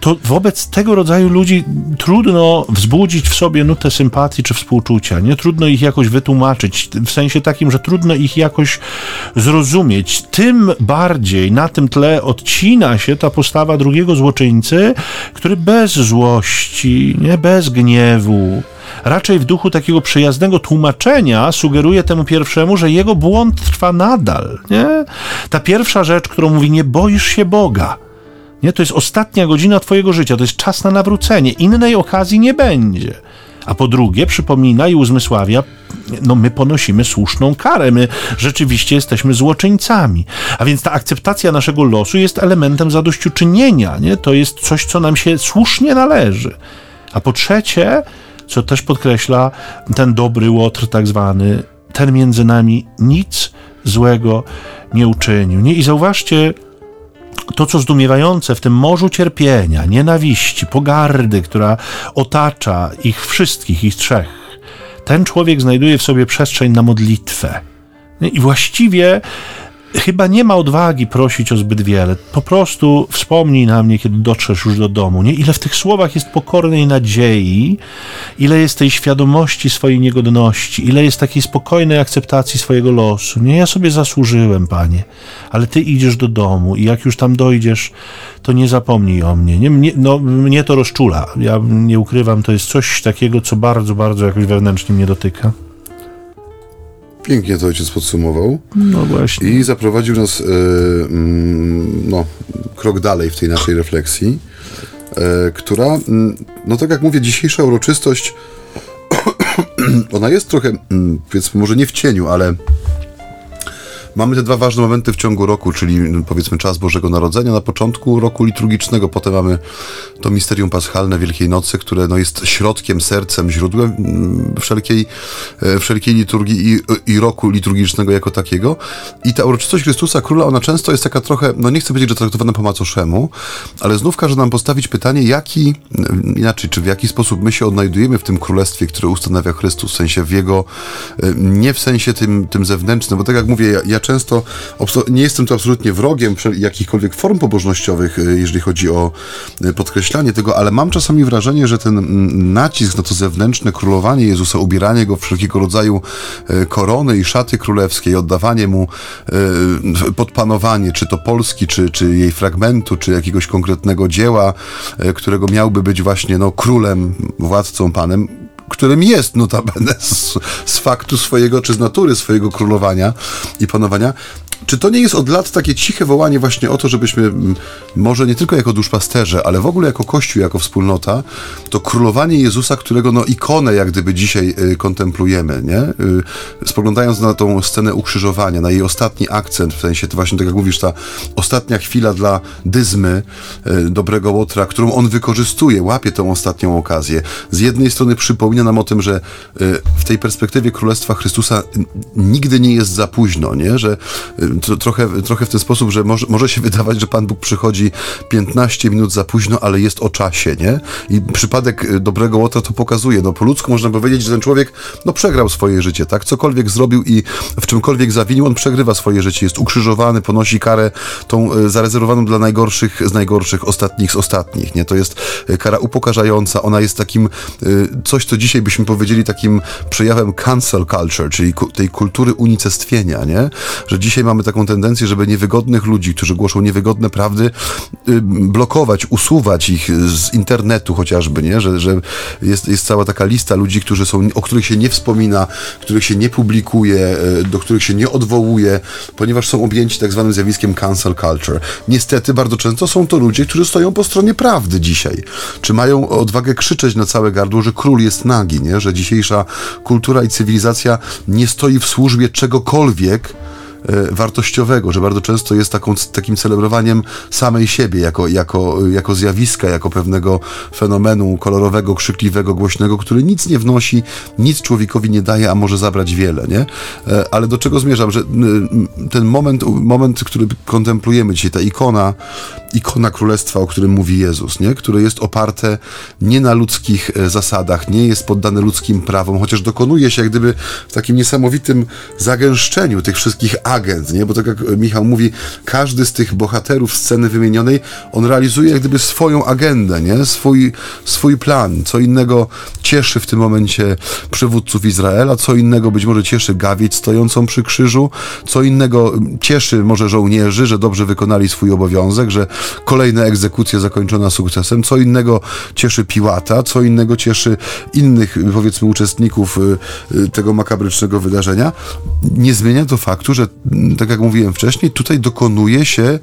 to wobec tego rodzaju ludzi trudno wzbudzić w sobie nutę sympatii czy współczucia, nie? Trudno ich jakoś wytłumaczyć, w sensie takim, że trudno ich jakoś zrozumieć. Tym bardziej na tym tle odcina się ta postawa drugiego złoczyńcy, który bez złości, nie bez gniewu, raczej w duchu takiego przyjaznego tłumaczenia sugeruje temu pierwszemu, że jego błąd trwa nadal. Nie? Ta pierwsza rzecz, którą mówi, nie boisz się Boga. Nie? To jest ostatnia godzina Twojego życia, to jest czas na nawrócenie. Innej okazji nie będzie. A po drugie, przypomina i uzmysławia, no my ponosimy słuszną karę, my rzeczywiście jesteśmy złoczyńcami. A więc ta akceptacja naszego losu jest elementem zadośćuczynienia, nie? To jest coś, co nam się słusznie należy. A po trzecie, co też podkreśla ten dobry łotr tak zwany, ten między nami nic złego nie uczynił. Nie? I zauważcie, to, co zdumiewające w tym morzu cierpienia, nienawiści, pogardy, która otacza ich wszystkich, ich trzech, ten człowiek znajduje w sobie przestrzeń na modlitwę. I właściwie chyba nie ma odwagi prosić o zbyt wiele. Po prostu wspomnij na mnie, kiedy dotrzesz już do domu. Nie? Ile w tych słowach jest pokornej nadziei, ile jest tej świadomości swojej niegodności, ile jest takiej spokojnej akceptacji swojego losu. Nie, ja sobie zasłużyłem, panie, ale ty idziesz do domu i jak już tam dojdziesz, to nie zapomnij o mnie. Nie, mnie, no, mnie to rozczula. Ja nie ukrywam, to jest coś takiego, co bardzo, bardzo jakoś wewnętrznie mnie dotyka. Pięknie to ojciec podsumował. No właśnie. I zaprowadził nas e, mm, no, krok dalej w tej naszej refleksji, e, która, mm, no tak jak mówię, dzisiejsza uroczystość, ona jest trochę, mm, powiedzmy, może nie w cieniu, ale Mamy te dwa ważne momenty w ciągu roku, czyli mm, powiedzmy czas Bożego Narodzenia na początku roku liturgicznego, potem mamy to misterium paschalne Wielkiej Nocy, które no, jest środkiem, sercem, źródłem mm, wszelkiej, e, wszelkiej liturgii i, i roku liturgicznego jako takiego. I ta uroczystość Chrystusa Króla, ona często jest taka trochę, no nie chcę powiedzieć, że traktowana po macoszemu, ale znów każe nam postawić pytanie, jaki, mm, inaczej, czy w jaki sposób my się odnajdujemy w tym królestwie, które ustanawia Chrystus, w sensie w jego, e, nie w sensie tym, tym zewnętrznym, bo tak jak mówię, ja, ja często nie jestem tu absolutnie wrogiem jakichkolwiek form pobożnościowych, e, jeżeli chodzi o e, podkreślanie tego, ale mam czasami wrażenie, że ten mm, nacisk na to zewnętrzne królowanie Jezusa, ubieranie go w wszelkiego rodzaju e, korony i szaty królewskie, oddawanie mu podpanowanie, czy to Polski, czy, czy jej fragmentu, czy jakiegoś konkretnego dzieła, którego miałby być właśnie no, królem, władcą, panem, którym jest notabene z, z faktu swojego, czy z natury swojego królowania i panowania, czy to nie jest od lat takie ciche wołanie właśnie o to, żebyśmy może nie tylko jako duszpasterze, ale w ogóle jako Kościół, jako wspólnota, to królowanie Jezusa, którego no ikonę jak gdyby dzisiaj y, kontemplujemy, nie? Y, spoglądając na tą scenę ukrzyżowania, na jej ostatni akcent, w sensie to właśnie tak jak mówisz, ta ostatnia chwila dla dyzmy y, dobrego Łotra, którą on wykorzystuje, łapie tą ostatnią okazję. Z jednej strony przypomina nam o tym, że w tej perspektywie Królestwa Chrystusa nigdy nie jest za późno, nie? Że trochę, trochę w ten sposób, że może, może się wydawać, że Pan Bóg przychodzi 15 minut za późno, ale jest o czasie, nie? I przypadek y, dobrego Łotra to pokazuje. No po ludzku można powiedzieć, że ten człowiek no przegrał swoje życie, tak? Cokolwiek zrobił i w czymkolwiek zawinił, on przegrywa swoje życie. Jest ukrzyżowany, ponosi karę tą y, zarezerwowaną dla najgorszych z najgorszych, ostatnich z ostatnich, nie? To jest y, kara upokarzająca, ona jest takim, coś co dzisiaj byśmy powiedzieli takim przejawem cancel culture, czyli tej kultury unicestwienia, nie? Że dzisiaj mamy mamy taką tendencję, żeby niewygodnych ludzi, którzy głoszą niewygodne prawdy, y, blokować, usuwać ich z internetu chociażby, nie? Że, że jest, jest cała taka lista ludzi, którzy są, o których się nie wspomina, których się nie publikuje, y, do których się nie odwołuje, ponieważ są objęci tak zwanym zjawiskiem cancel culture. Niestety bardzo często są to ludzie, którzy stoją po stronie prawdy dzisiaj. Czy mają odwagę krzyczeć na całe gardło, że król jest nagi, nie? Że dzisiejsza kultura i cywilizacja nie stoi w służbie czegokolwiek, wartościowego, że bardzo często jest taką, takim celebrowaniem samej siebie jako, jako, jako zjawiska, jako pewnego fenomenu kolorowego, krzykliwego, głośnego, który nic nie wnosi, nic człowiekowi nie daje, a może zabrać wiele, nie? E, ale do czego zmierzam, że ten moment, moment, który kontemplujemy dzisiaj, ta ikona, ikona królestwa, o którym mówi Jezus, nie? Które jest oparte nie na ludzkich e, zasadach, nie jest poddane ludzkim prawom, chociaż dokonuje się jak gdyby w takim niesamowitym zagęszczeniu tych wszystkich agent, nie? Bo tak jak Michał mówi, każdy z tych bohaterów sceny wymienionej, on realizuje jak gdyby swoją agendę, nie? Swój, swój plan. Co innego cieszy w tym momencie przywódców Izraela, co innego być może cieszy gawiec stojącą przy krzyżu, co innego cieszy może żołnierzy, że dobrze wykonali swój obowiązek, że kolejna egzekucja zakończona sukcesem, co innego cieszy Piłata, co innego cieszy innych, powiedzmy, uczestników y, y, tego makabrycznego wydarzenia. Nie zmienia to faktu, że tak jak mówiłem wcześniej, tutaj dokonuje się e,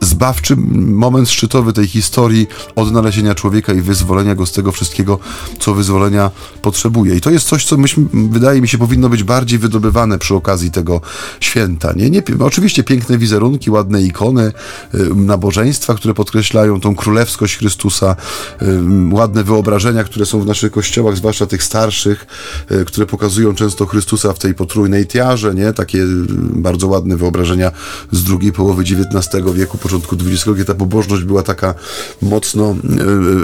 zbawczy moment szczytowy tej historii odnalezienia człowieka i wyzwolenia go z tego wszystkiego, co wyzwolenia potrzebuje. I to jest coś, co myśmy, wydaje mi się, powinno być bardziej wydobywane przy okazji tego święta. Nie? Nie, oczywiście piękne wizerunki, ładne ikony, e, nabożeństwa, które podkreślają tą królewskość Chrystusa, e, ładne wyobrażenia, które są w naszych kościołach, zwłaszcza tych starszych, które pokazują często Chrystusa w tej potrójnej tiarze, nie? Takie bardzo ładne wyobrażenia z drugiej połowy XIX wieku, początku XX, gdzie ta pobożność była taka mocno e,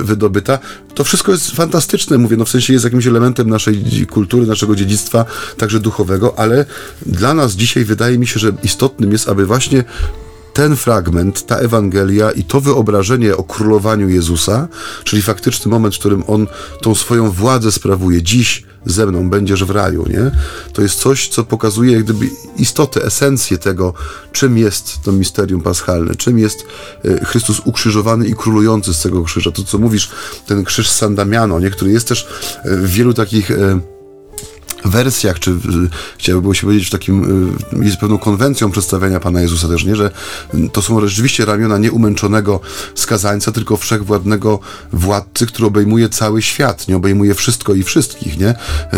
wydobyta. To wszystko jest fantastyczne, mówię, no w sensie jest jakimś elementem naszej kultury, naszego dziedzictwa, także duchowego, ale dla nas dzisiaj wydaje mi się, że istotnym jest, aby właśnie ten fragment, ta Ewangelia i to wyobrażenie o królowaniu Jezusa, czyli faktyczny moment, w którym on tą swoją władzę sprawuje dziś ze mną, będziesz w raju, nie? To jest coś, co pokazuje jak gdyby istotę, esencję tego, czym jest to misterium paschalne, czym jest e, Chrystus ukrzyżowany i królujący z tego krzyża. To, co mówisz, ten krzyż San Damiano, nie? który jest też e, w wielu takich e, wersjach, czy chciałbym było się powiedzieć, w takim, y, jest pewną konwencją przedstawiania Pana Jezusa też, nie, że to są rzeczywiście ramiona nie umęczonego skazańca, tylko wszechwładnego władcy, który obejmuje cały świat, nie obejmuje wszystko i wszystkich, nie?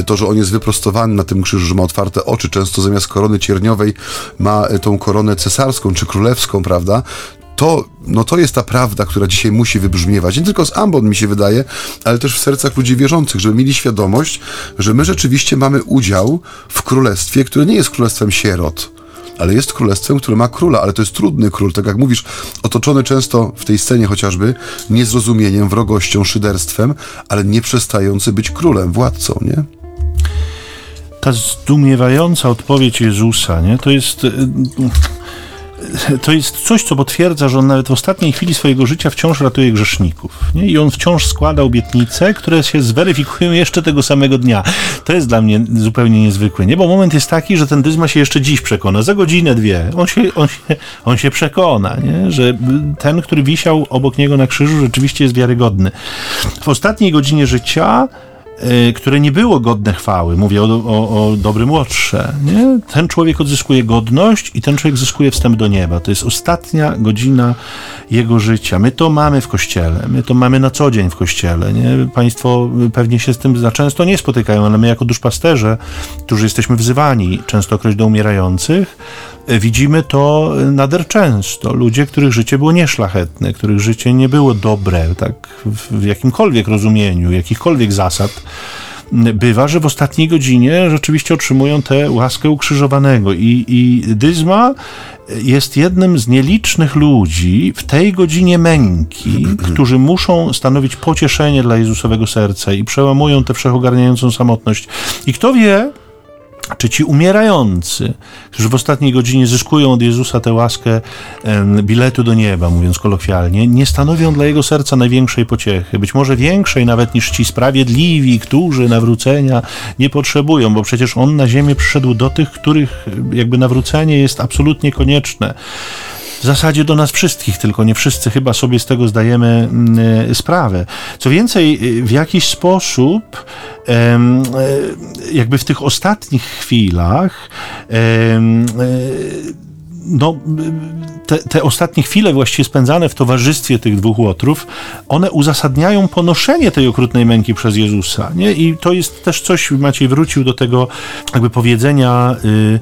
To, że on jest wyprostowany na tym krzyżu, że ma otwarte oczy, często zamiast korony cierniowej ma tą koronę cesarską czy królewską, prawda? To, no to jest ta prawda, która dzisiaj musi wybrzmiewać. Nie tylko z ambon, mi się wydaje, ale też w sercach ludzi wierzących, żeby mieli świadomość, że my rzeczywiście mamy udział w królestwie, które nie jest królestwem sierot, ale jest królestwem, które ma króla, ale to jest trudny król, tak jak mówisz, otoczony często w tej scenie chociażby niezrozumieniem, wrogością, szyderstwem, ale nie przestający być królem, władcą, nie? Ta zdumiewająca odpowiedź Jezusa, nie? To jest y, to jest coś, co potwierdza, że on nawet w ostatniej chwili swojego życia wciąż ratuje grzeszników. Nie? I on wciąż składa obietnice, które się zweryfikują jeszcze tego samego dnia. To jest dla mnie zupełnie niezwykłe, nie? bo moment jest taki, że ten Dyzma się jeszcze dziś przekona, za godzinę, dwie. On się, on się, on się przekona, nie? że ten, który wisiał obok niego na krzyżu, rzeczywiście jest wiarygodny. W ostatniej godzinie życia które nie było godne chwały, mówię o, o, o dobrym łotrze, nie? ten człowiek odzyskuje godność i ten człowiek zyskuje wstęp do nieba. To jest ostatnia godzina jego życia. My to mamy w kościele, my to mamy na co dzień w kościele. Nie? Państwo pewnie się z tym za często nie spotykają, ale my jako duszpasterze, którzy jesteśmy wzywani częstokroć do umierających, widzimy to nader często. Ludzie, których życie było nieszlachetne, których życie nie było dobre, tak w jakimkolwiek rozumieniu, jakichkolwiek zasad, bywa, że w ostatniej godzinie rzeczywiście otrzymują tę łaskę ukrzyżowanego. I, I Dyzma jest jednym z nielicznych ludzi w tej godzinie męki, którzy muszą stanowić pocieszenie dla Jezusowego serca i przełamują tę wszechogarniającą samotność. I kto wie, czy ci umierający, którzy w ostatniej godzinie zyskują od Jezusa tę łaskę biletu do nieba, mówiąc kolokwialnie, nie stanowią dla jego serca największej pociechy, być może większej nawet niż ci sprawiedliwi, którzy nawrócenia nie potrzebują, bo przecież on na ziemię przyszedł do tych, których jakby nawrócenie jest absolutnie konieczne w zasadzie do nas wszystkich, tylko nie wszyscy chyba sobie z tego zdajemy mm, sprawę. Co więcej, w jakiś sposób, e, jakby w tych ostatnich chwilach, e, no, te, te, ostatnie chwile właściwie spędzane w towarzystwie tych dwóch łotrów, one uzasadniają ponoszenie tej okrutnej męki przez Jezusa. Nie? I to jest też coś, Maciej wrócił do tego jakby powiedzenia, Y,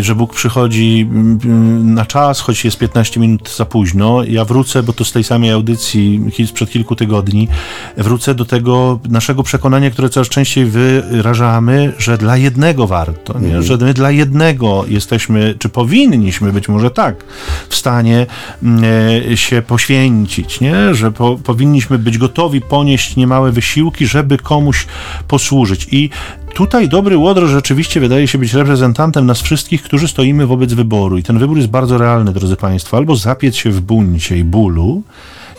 że Bóg przychodzi mm, na czas, choć jest 15 minut za późno. Ja wrócę, bo to z tej samej audycji sprzed kilku tygodni, wrócę do tego naszego przekonania, które coraz częściej wyrażamy, że dla jednego warto, nie? Mhm. że my dla jednego jesteśmy, czy powinniśmy być może tak, w stanie mm, e, się poświęcić, nie? że po, powinniśmy być gotowi ponieść niemałe wysiłki, żeby komuś posłużyć. I Tutaj dobry Łodro rzeczywiście wydaje się być reprezentantem nas wszystkich, którzy stoimy wobec wyboru. I ten wybór jest bardzo realny, drodzy Państwo. Albo zapiec się w buncie i bólu,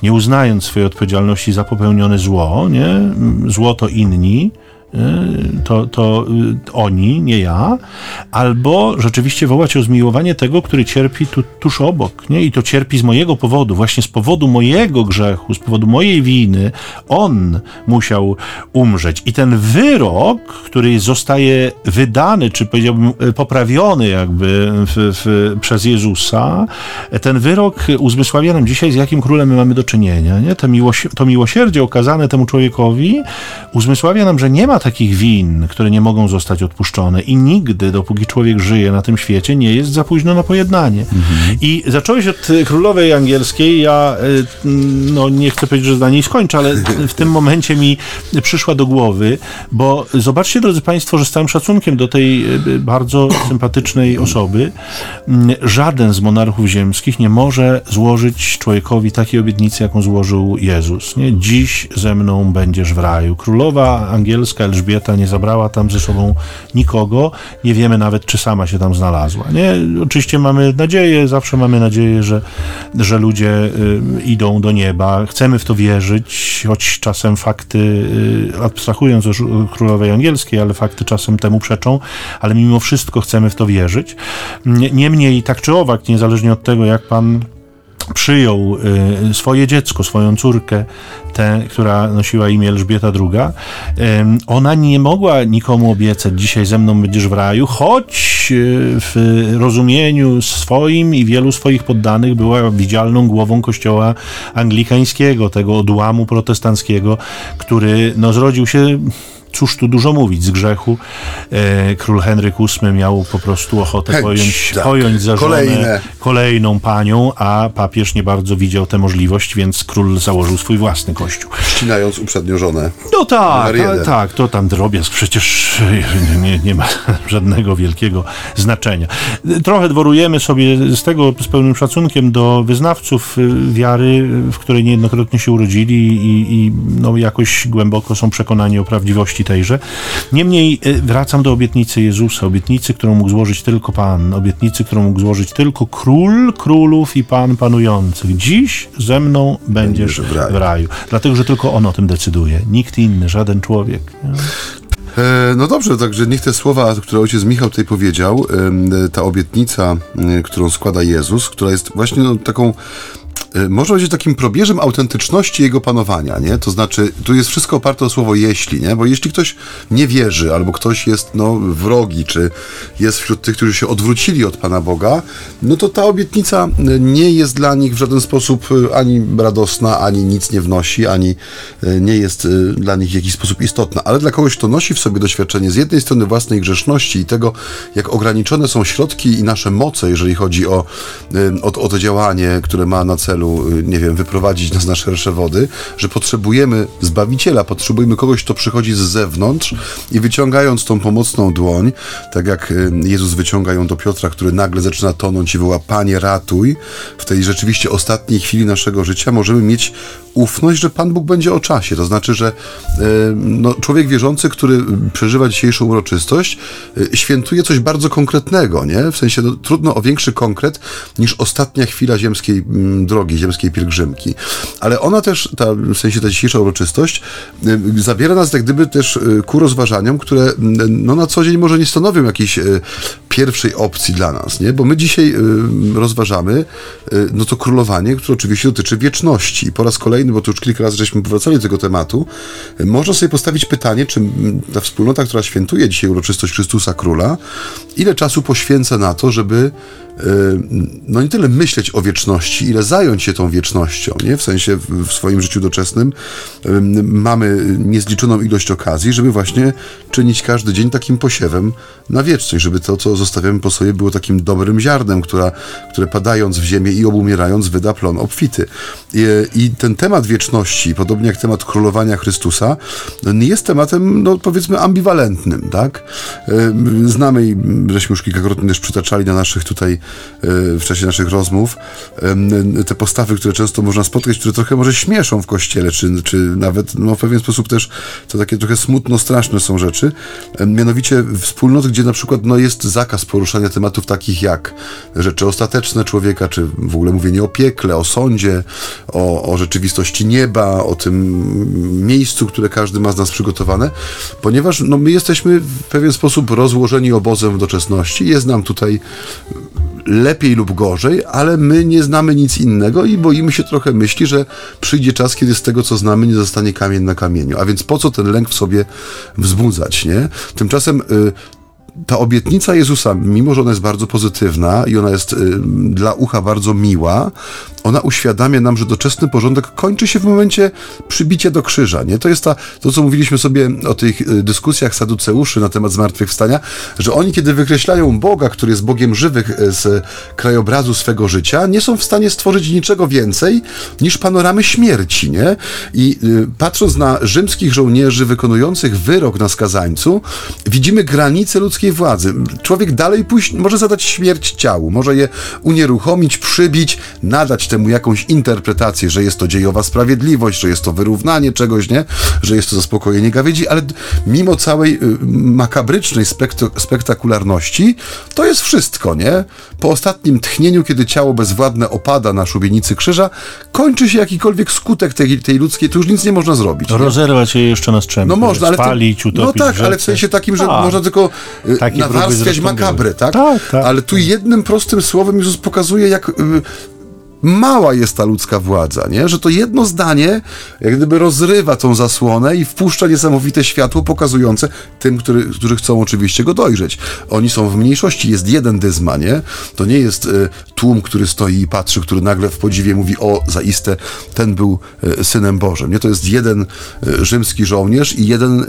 nie uznając swojej odpowiedzialności za popełnione zło, nie? Zło to inni, to, to y, oni, nie ja, albo rzeczywiście wołać o zmiłowanie tego, który cierpi tu, tuż obok, nie? I to cierpi z mojego powodu, właśnie z powodu mojego grzechu, z powodu mojej winy, on musiał umrzeć. I ten wyrok, który zostaje wydany, czy powiedziałbym y, poprawiony jakby w, w, przez Jezusa, ten wyrok uzmysławia nam dzisiaj, z jakim królem my mamy do czynienia, nie? To, miłosi to miłosierdzie okazane temu człowiekowi uzmysławia nam, że nie ma takich win, które nie mogą zostać odpuszczone i nigdy, dopóki człowiek żyje na tym świecie, nie jest za późno na pojednanie. Mhm. I zacząłeś od królowej angielskiej, ja y, no nie chcę powiedzieć, że na niej skończę, ale w tym momencie mi przyszła do głowy, bo zobaczcie, drodzy Państwo, że z całym szacunkiem do tej y, bardzo sympatycznej osoby, mm, żaden z monarchów ziemskich nie może złożyć człowiekowi takiej obietnicy, jaką złożył Jezus. Nie? Dziś ze mną będziesz w raju. Królowa angielska Elżbieta nie zabrała tam ze sobą nikogo. Nie wiemy nawet, czy sama się tam znalazła. Nie? Oczywiście mamy nadzieję, zawsze mamy nadzieję, że, że ludzie y, idą do nieba. Chcemy w to wierzyć, choć czasem fakty, y, abstrahując od królowej angielskiej, ale fakty czasem temu przeczą, ale mimo wszystko chcemy w to wierzyć. Niemniej, tak czy owak, niezależnie od tego, jak pan przyjął y, swoje dziecko, swoją córkę, tę, która nosiła imię Elżbieta II, ona nie mogła nikomu obiecać, dzisiaj ze mną będziesz w raju, choć y, w rozumieniu swoim i wielu swoich poddanych była widzialną głową kościoła anglikańskiego, tego odłamu protestanckiego, który no, zrodził się cóż tu dużo mówić, z grzechu e, król Henryk VIII miał po prostu ochotę Chęć, pojąć, tak. pojąć za żonę kolejną panią, a papież nie bardzo widział tę możliwość, więc król założył swój własny kościół. Ścinając uprzednio żonę. No tak, ta, tak, to tam drobiazg przecież nie, nie ma żadnego wielkiego znaczenia. Trochę dworujemy sobie z tego z pełnym szacunkiem do wyznawców wiary, w której niejednokrotnie się urodzili i, i no, jakoś głęboko są przekonani o prawdziwości tejże. Niemniej e, wracam do obietnicy Jezusa, obietnicy, którą mógł złożyć tylko Pan, obietnicy, którą mógł złożyć tylko Król Królów i Pan Panujących. Dziś ze mną będziesz, będziesz w, raju. w raju. Dlatego, że tylko On o tym decyduje. Nikt inny, żaden człowiek. E, no dobrze, także niech te słowa, które ojciec Michał tutaj powiedział, ta obietnica, którą składa Jezus, która jest właśnie no, taką Y, może być takim probierzem autentyczności jego panowania, nie? To znaczy, tu jest wszystko oparte o słowo jeśli, nie? Bo jeśli ktoś nie wierzy, albo ktoś jest, no, wrogi, czy jest wśród tych, którzy się odwrócili od Pana Boga, no to ta obietnica y, nie jest dla nich w żaden sposób y, ani radosna, ani nic nie wnosi, ani nie jest dla nich w jakiś sposób istotna. Ale dla kogoś, kto nosi w sobie doświadczenie z jednej strony własnej grzeszności i tego, jak ograniczone są środki i nasze moce, jeżeli chodzi o, o, o to działanie, które ma na celu celu, y, nie wiem, wyprowadzić nas na szersze wody, że potrzebujemy Zbawiciela, potrzebujemy kogoś, kto przychodzi z zewnątrz i wyciągając tą pomocną dłoń, tak jak y, Jezus wyciąga ją do Piotra, który nagle zaczyna tonąć i woła, Panie ratuj, w tej rzeczywiście ostatniej chwili naszego życia możemy mieć ufność, że Pan Bóg będzie o czasie. To znaczy, że e, no, człowiek wierzący, który przeżywa dzisiejszą uroczystość, e, świętuje coś bardzo konkretnego, nie? W sensie no, trudno o większy konkret niż ostatnia chwila ziemskiej m, drogi, ziemskiej pielgrzymki. Ale ona też, ta, w sensie ta dzisiejsza uroczystość, e, zabiera nas jak gdyby też ku rozważaniom, które m, no, na co dzień może nie stanowią jakiejś pierwszej opcji dla nas, nie? Bo my dzisiaj rozważamy no to królowanie, które oczywiście dotyczy wieczności. Po raz kolejny, bo to już kilka razy żeśmy powracali do tego tematu, można sobie postawić pytanie, czy ta wspólnota, która świętuje dzisiaj uroczystość Chrystusa Króla, ile czasu poświęca na to, żeby y, no nie tyle myśleć o wieczności, ile zająć się tą wiecznością, nie? W sensie w, swoim życiu doczesnym mamy niezliczoną ilość okazji, żeby właśnie czynić każdy dzień takim posiewem na wieczność, żeby to, co zostawiamy po sobie, było takim dobrym ziarnem, która, które padając w ziemię i obumierając wyda plon obfity. I, I ten temat wieczności, podobnie jak temat królowania Chrystusa, jest tematem, no powiedzmy, ambiwalentnym, tak? Znamy i żeśmy już kilkakrotnie też przytaczali na naszych tutaj, y, w czasie naszych rozmów, y, te postawy, które często można spotkać, które trochę może śmieszą w kościele, czy, czy nawet no, w pewien sposób też to takie trochę smutno straszne są rzeczy. Mianowicie wspólnot, gdzie na przykład no, jest zakaz poruszania tematów takich jak rzeczy ostateczne człowieka, czy w ogóle mówienie o piekle, o sądzie, o, o rzeczywistości nieba, o tym miejscu, które każdy ma z nas przygotowane, ponieważ no, my jesteśmy w pewien sposób rozłożeni obozem w doczesności. Jest nam tutaj lepiej lub gorzej, ale my nie znamy nic innego i boimy się trochę myśli, że przyjdzie czas, kiedy z tego, co znamy, nie zostanie kamień na kamieniu. A więc po co ten lęk w sobie wzbudzać, nie? Tymczasem y, ta obietnica Jezusa, mimo że ona jest bardzo pozytywna i ona jest y, dla ucha bardzo miła, ona uświadamia nam, że doczesny porządek kończy się w momencie przybicia do krzyża. Nie? To jest ta, to, co mówiliśmy sobie o tych y, dyskusjach saduceuszy na temat zmartwychwstania, że oni, kiedy wykreślają Boga, który jest Bogiem żywych y, z krajobrazu swego życia, nie są w stanie stworzyć niczego więcej niż panoramy śmierci. Nie? I patrząc na rzymskich żołnierzy wykonujących wyrok na skazańcu, widzimy granice ludzkiej władzy. Człowiek dalej pójść, może zadać śmierć ciału, może je unieruchomić, przybić, nadać temu jakąś interpretację, że jest to dziejowa sprawiedliwość, że jest to wyrównanie czegoś, nie? Że jest to zaspokojenie gawiedzi, ale mimo całej y, makabrycznej spektakularności, to jest wszystko, nie? Po ostatnim tchnieniu, kiedy ciało bezwładne opada na szubienicy krzyża, kończy się jakikolwiek skutek tej, tej ludzkiej, tu już nic nie można zrobić. Rozerwać je jeszcze na strzępy, No można, ale to- spalić, utopić No tak, ale w sensie takim, że Tak. można tylko y, Takie próby nawarstwiać były. tak? Tak, tak, Ale tu jednym prostym słowem Jezus pokazuje, jak y, mała jest ta ludzka władza, nie? Że to jedno zdanie jak gdyby rozrywa tą zasłonę i wpuszcza niesamowite światło pokazujące tym, który, którzy chcą oczywiście go dojrzeć. Oni są w mniejszości, jest jeden dyzma, nie? To nie jest y, tłum, który stoi i patrzy, który nagle w podziwie mówi, o, zaiste, ten był y, Synem Bożym, nie? To jest jeden y, rzymski żołnierz i jeden,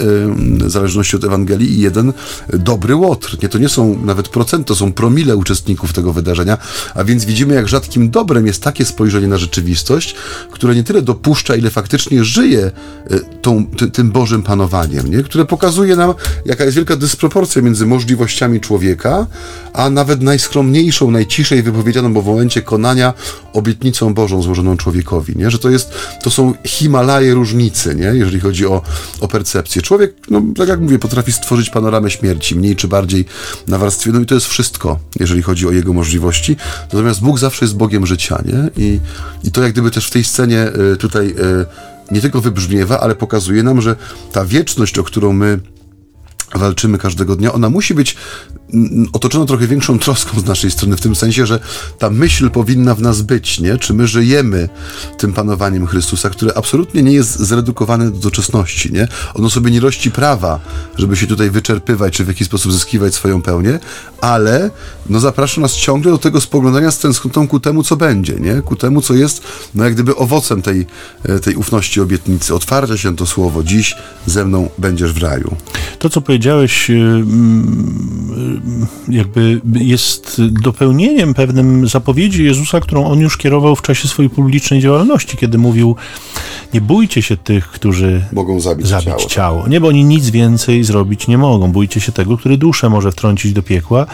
w zależności od Ewangelii, i jeden dobry łotr, nie? To nie są nawet procent, to są promile uczestników tego wydarzenia, a więc widzimy, jak rzadkim dobrem jest takie spojrzenie na rzeczywistość, które nie tyle dopuszcza, ile faktycznie żyje y, tą, ty, tym Bożym panowaniem, nie? które pokazuje nam, jaka jest wielka dysproporcja między możliwościami człowieka, a nawet najskromniejszą, najciszej wypowiedzianą w momencie konania obietnicą Bożą złożoną człowiekowi, nie? że to jest, to są Himalaje różnicy, nie? jeżeli chodzi o, o percepcję. Człowiek, no tak jak mówię, potrafi stworzyć panoramę śmierci, mniej czy bardziej nawarstwioną i to jest wszystko, jeżeli chodzi o jego możliwości. Natomiast Bóg zawsze jest Bogiem życia, nie? I, i to jak gdyby też w tej scenie y, tutaj y, nie tylko wybrzmiewa, ale pokazuje nam, że ta wieczność, o którą my walczymy każdego dnia, ona musi być otoczona trochę większą troską z naszej strony, w tym sensie, że ta myśl powinna w nas być, nie? Czy my żyjemy tym panowaniem Chrystusa, które absolutnie nie jest zredukowane do doczesności, nie? Ono sobie nie rości prawa, żeby się tutaj wyczerpywać, czy w jakiś sposób zyskiwać swoją pełnię, ale no zaprasza nas ciągle do tego spoglądania z tęsknotą ku temu, co będzie, nie? Ku temu, co jest, no jak gdyby owocem tej, e, tej ufności obietnicy. Otwarcia się to słowo. Dziś ze mną będziesz w raju. To, co powiedziałeś, y, mm, jakby jest dopełnieniem pewnym zapowiedzi Jezusa, którą on już kierował w czasie swojej publicznej działalności, kiedy mówił nie bójcie się tych, którzy mogą zabić, zabić ciało. ciało. Nie, bo oni nic więcej zrobić nie mogą. Bójcie się tego, który duszę może wtrącić do piekła.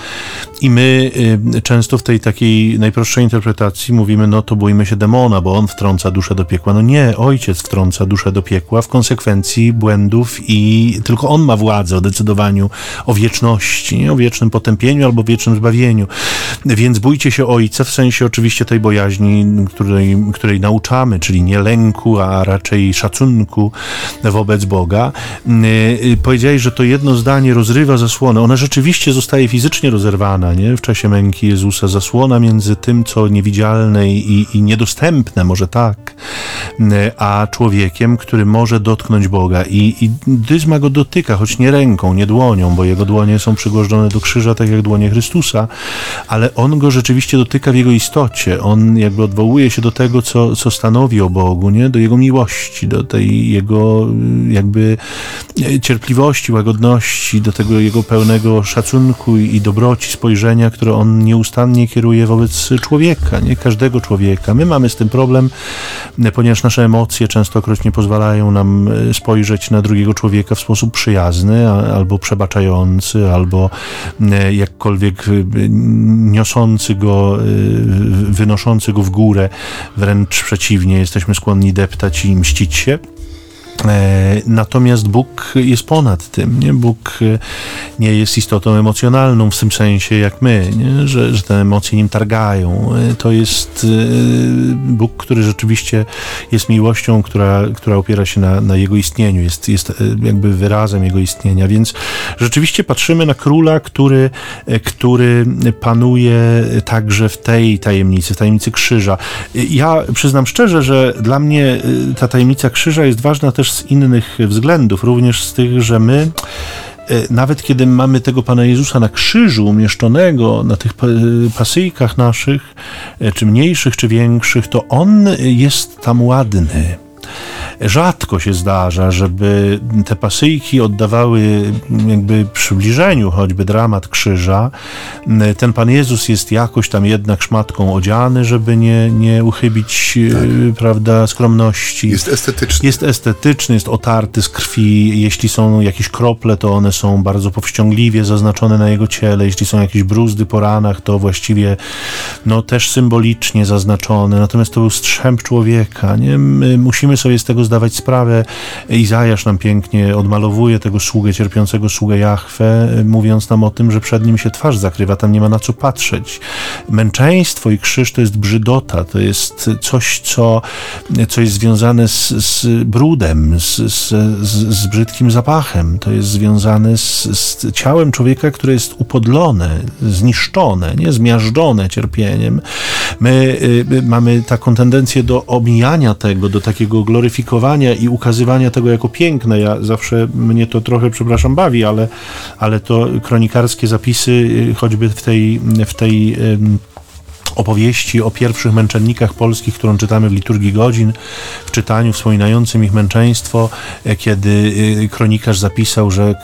I my y, często w tej takiej najprostszej interpretacji mówimy, no to bójmy się demona, bo on wtrąca duszę do piekła. No nie, ojciec wtrąca duszę do piekła w konsekwencji błędów i tylko on ma władzę o o wieczności, o wiecznym potępieniu albo wiecznym zbawieniu. Więc bójcie się ojca w sensie oczywiście tej bojaźni, której, której nauczamy, czyli nie lęku, a raczej szacunku wobec Boga. Yy, powiedziałeś, że to jedno zdanie rozrywa zasłonę. Ona rzeczywiście zostaje fizycznie rozerwana nie? w czasie męki Jezusa. Zasłona między tym, co niewidzialne i, i niedostępne, może tak, yy, a człowiekiem, który może dotknąć Boga. I, I dyzma go dotyka, choć nie ręką, nie dłonią, bo jego dłonie są przygłożone do krzyża, tak jak dłonie Chrystusa, ale on go rzeczywiście dotyka w jego istocie. On jakby odwołuje się do tego, co, co stanowi o Bogu, nie? do jego miłości, do tej jego y, jakby y, cierpliwości, łagodności, do tego jego pełnego szacunku i dobroci spojrzenia, które on nieustannie kieruje wobec człowieka, nie każdego człowieka. My mamy z tym problem, y, ponieważ nasze emocje częstokroć nie pozwalają nam spojrzeć na drugiego człowieka w sposób przyjazny, albo przebaczający, albo jakkolwiek niosący go, wynoszący go w górę, wręcz przeciwnie, jesteśmy skłonni deptać i mścić się. E, natomiast Bóg jest ponad tym. Nie? Bóg e, nie jest istotą emocjonalną w tym sensie jak my, nie? Że, że te emocje nim targają. E, to jest Bóg, który rzeczywiście jest miłością, która, która opiera się na, na Jego istnieniu, jest, jest jakby wyrazem Jego istnienia. Więc rzeczywiście patrzymy na króla, który, który panuje także w tej tajemnicy, w tajemnicy krzyża. Ja przyznam szczerze, że dla mnie ta tajemnica krzyża jest ważna też z innych względów, również z tych, że my e, nawet kiedy mamy tego Pana Jezusa na krzyżu umieszczonego na tych pasyjkach naszych, e, czy mniejszych, czy większych, to On jest tam ładny. Rzadko się zdarza, żeby te pasyjki oddawały jakby przybliżeniu choćby dramat krzyża. Ten Pan Jezus jest jakoś tam jednak szmatką odziany, żeby nie, nie uchybić tak. prawda, skromności. Jest estetyczny. Jest estetyczny, jest otarty z krwi. Jeśli są jakieś krople, to one są bardzo powściągliwie zaznaczone na jego ciele. Jeśli są jakieś bruzdy po ranach, to właściwie no, też symbolicznie zaznaczone. Natomiast to był strzęp człowieka. Nie? My musimy sobie z tego zdawać sprawę. Izajasz nam pięknie odmalowuje tego sługę, cierpiącego sługę Jahwe, mówiąc nam o tym, że przed nim się twarz zakrywa, tam nie ma na co patrzeć. Męczeństwo i krzyż to jest brzydota, to jest coś, co, co jest związane z, z brudem, z, z, z, brzydkim zapachem, to jest związane z, z ciałem człowieka, które jest upodlone, zniszczone, nie zmiażdżone cierpieniem. My y, mamy taką tendencję do omijania tego, do takiego gloryfikowania i ukazywania tego jako piękne. Ja zawsze mnie to trochę, przepraszam, bawi, ale, ale to kronikarskie zapisy, y, choćby w tej, w tej opowieści o pierwszych męczennikach polskich, którą czytamy w liturgii godzin, w czytaniu wspominającym ich męczeństwo, e, kiedy e, kronikarz zapisał, że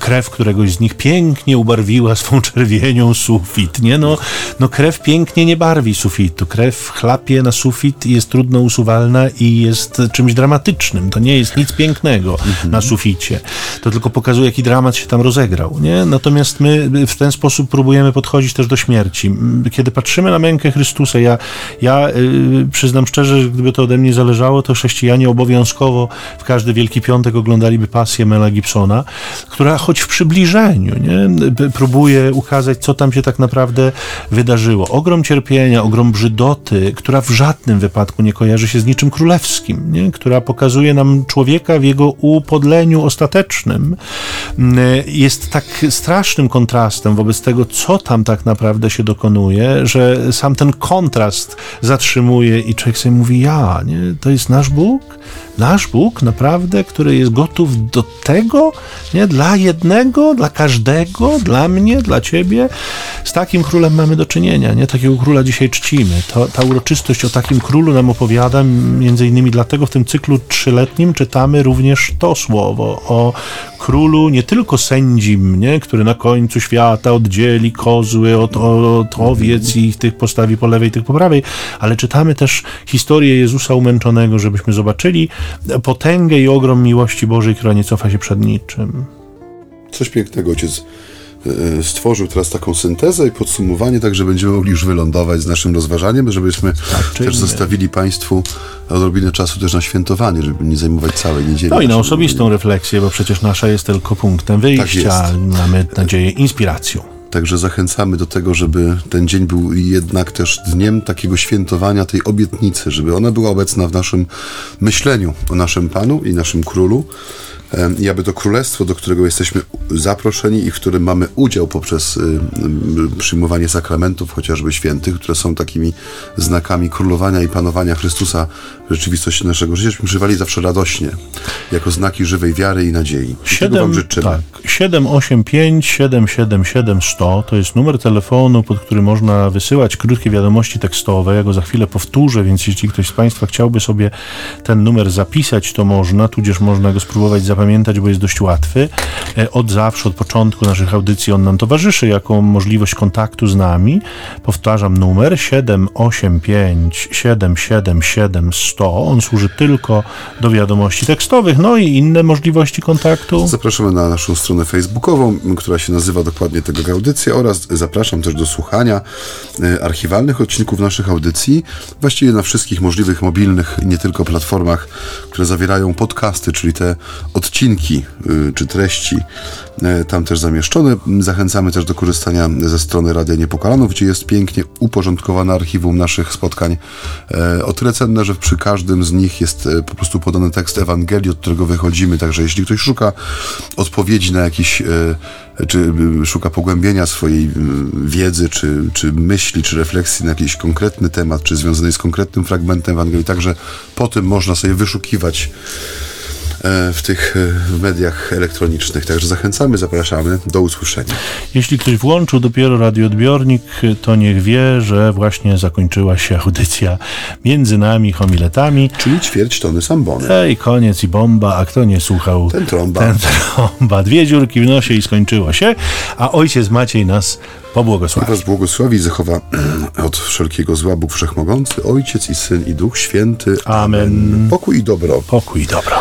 krew któregoś z nich pięknie ubarwiła swą czerwienią sufit. Nie? No, no krew pięknie nie barwi sufitu. Krew chlapie na sufit i jest trudno usuwalna i jest czymś dramatycznym. To nie jest nic pięknego mhm. na suficie. To tylko pokazuje, jaki dramat się tam rozegrał. Nie? Natomiast my w ten sposób próbujemy podchodzić też do śmierci. Kiedy patrzymy na mękę Chrystusa. Ja, ja y, przyznam szczerze, że gdyby to ode mnie zależało, to chrześcijanie obowiązkowo w każdy Wielki Piątek oglądaliby pasję Mela Gibsona, która choć w przybliżeniu nie, próbuje ukazać, co tam się tak naprawdę wydarzyło. Ogrom cierpienia, ogrom brzydoty, która w żadnym wypadku nie kojarzy się z niczym królewskim, nie, która pokazuje nam człowieka w jego upodleniu ostatecznym. Jest tak strasznym kontrastem wobec tego, co tam tak naprawdę się dokonuje, że sam ten kontrast zatrzymuje i człowiek sobie mówi, ja, nie? to jest nasz Bóg? Nasz Bóg naprawdę, który jest gotów do tego, nie? Dla jednego, dla każdego, dla mnie, dla ciebie. Z takim królem mamy do czynienia, nie? Takiego króla dzisiaj czcimy. To, ta uroczystość o takim królu nam opowiada, między innymi dlatego w tym cyklu trzyletnim czytamy również to słowo o królu, nie tylko sędzim, nie? który na końcu świata oddzieli kozły od, od owiec i tych postawi po lewej, tych po prawej, ale czytamy też historię Jezusa umęczonego, żebyśmy zobaczyli potęgę i ogrom miłości Bożej, która nie cofa się przed niczym. Coś pięknego ojciec stworzył teraz taką syntezę i podsumowanie, tak że będziemy mogli już wylądować z naszym rozważaniem, żebyśmy tak, też zostawili Państwu odrobinę czasu też na świętowanie, żeby nie zajmować całej niedzieli. No i na osobistą refleksję, bo przecież nasza jest tylko punktem wyjścia, tak mamy nadzieję inspiracją. Także zachęcamy do tego, żeby ten dzień był jednak też dniem takiego świętowania tej obietnicy, żeby ona była obecna w naszym myśleniu o naszym Panu i naszym Królu i aby to królestwo, do którego jesteśmy zaproszeni i w którym mamy udział poprzez przyjmowanie sakramentów, chociażby świętych, które są takimi znakami królowania i panowania Chrystusa w rzeczywistości naszego życia, żebyśmy żywali zawsze radośnie, jako znaki żywej wiary i nadziei. 7, wam życzymy. Tak, 785 777 100 to jest numer telefonu, pod który można wysyłać krótkie wiadomości tekstowe. Ja go za chwilę powtórzę, więc jeśli ktoś z Państwa chciałby sobie ten numer zapisać, to można, tudzież można go spróbować zapamiętać zapamiętać, bo jest dość łatwy. E, od zawsze, od początku naszych audycji on nam towarzyszy jako możliwość kontaktu z nami. Powtarzam numer 785 777 100. On służy tylko do wiadomości tekstowych, no i inne możliwości kontaktu. Zapraszamy na naszą stronę facebookową, która się nazywa dokładnie tego audycja oraz zapraszam też do słuchania e, archiwalnych odcinków naszych audycji, właściwie na wszystkich możliwych mobilnych, nie tylko platformach, które zawierają podcasty, czyli te od odcinki y, czy treści tam też zamieszczone. Zachęcamy też do korzystania ze strony Radia Niepokalanów, gdzie jest pięknie uporządkowane archiwum naszych spotkań. E, o tyle cenne, że przy każdym z nich jest e, po prostu podany tekst Ewangelii, od którego wychodzimy, także jeśli ktoś szuka odpowiedzi na jakiś czy szuka pogłębienia swojej wiedzy, czy, czy myśli, czy refleksji na jakiś konkretny temat, czy związany z konkretnym fragmentem Ewangelii, także po tym można sobie wyszukiwać E, w tych e, mediach elektronicznych. Także zachęcamy, zapraszamy. Do usłyszenia. Jeśli ktoś włączył dopiero radioodbiornik, to niech wie, że właśnie zakończyła się audycja między nami homiletami. Czyli ćwierć tony sambony. Ej, koniec i bomba, a kto nie słuchał? Ten trąba. Ten trąba. Dwie dziurki w nosie i skończyło się, a ojciec Maciej nas pobłogosławi. Was błogosławi i zachowa od wszelkiego zła Bóg Wszechmogący, Ojciec i Syn i Duch Święty. Amen. Pokój i dobro. Pokój i dobro.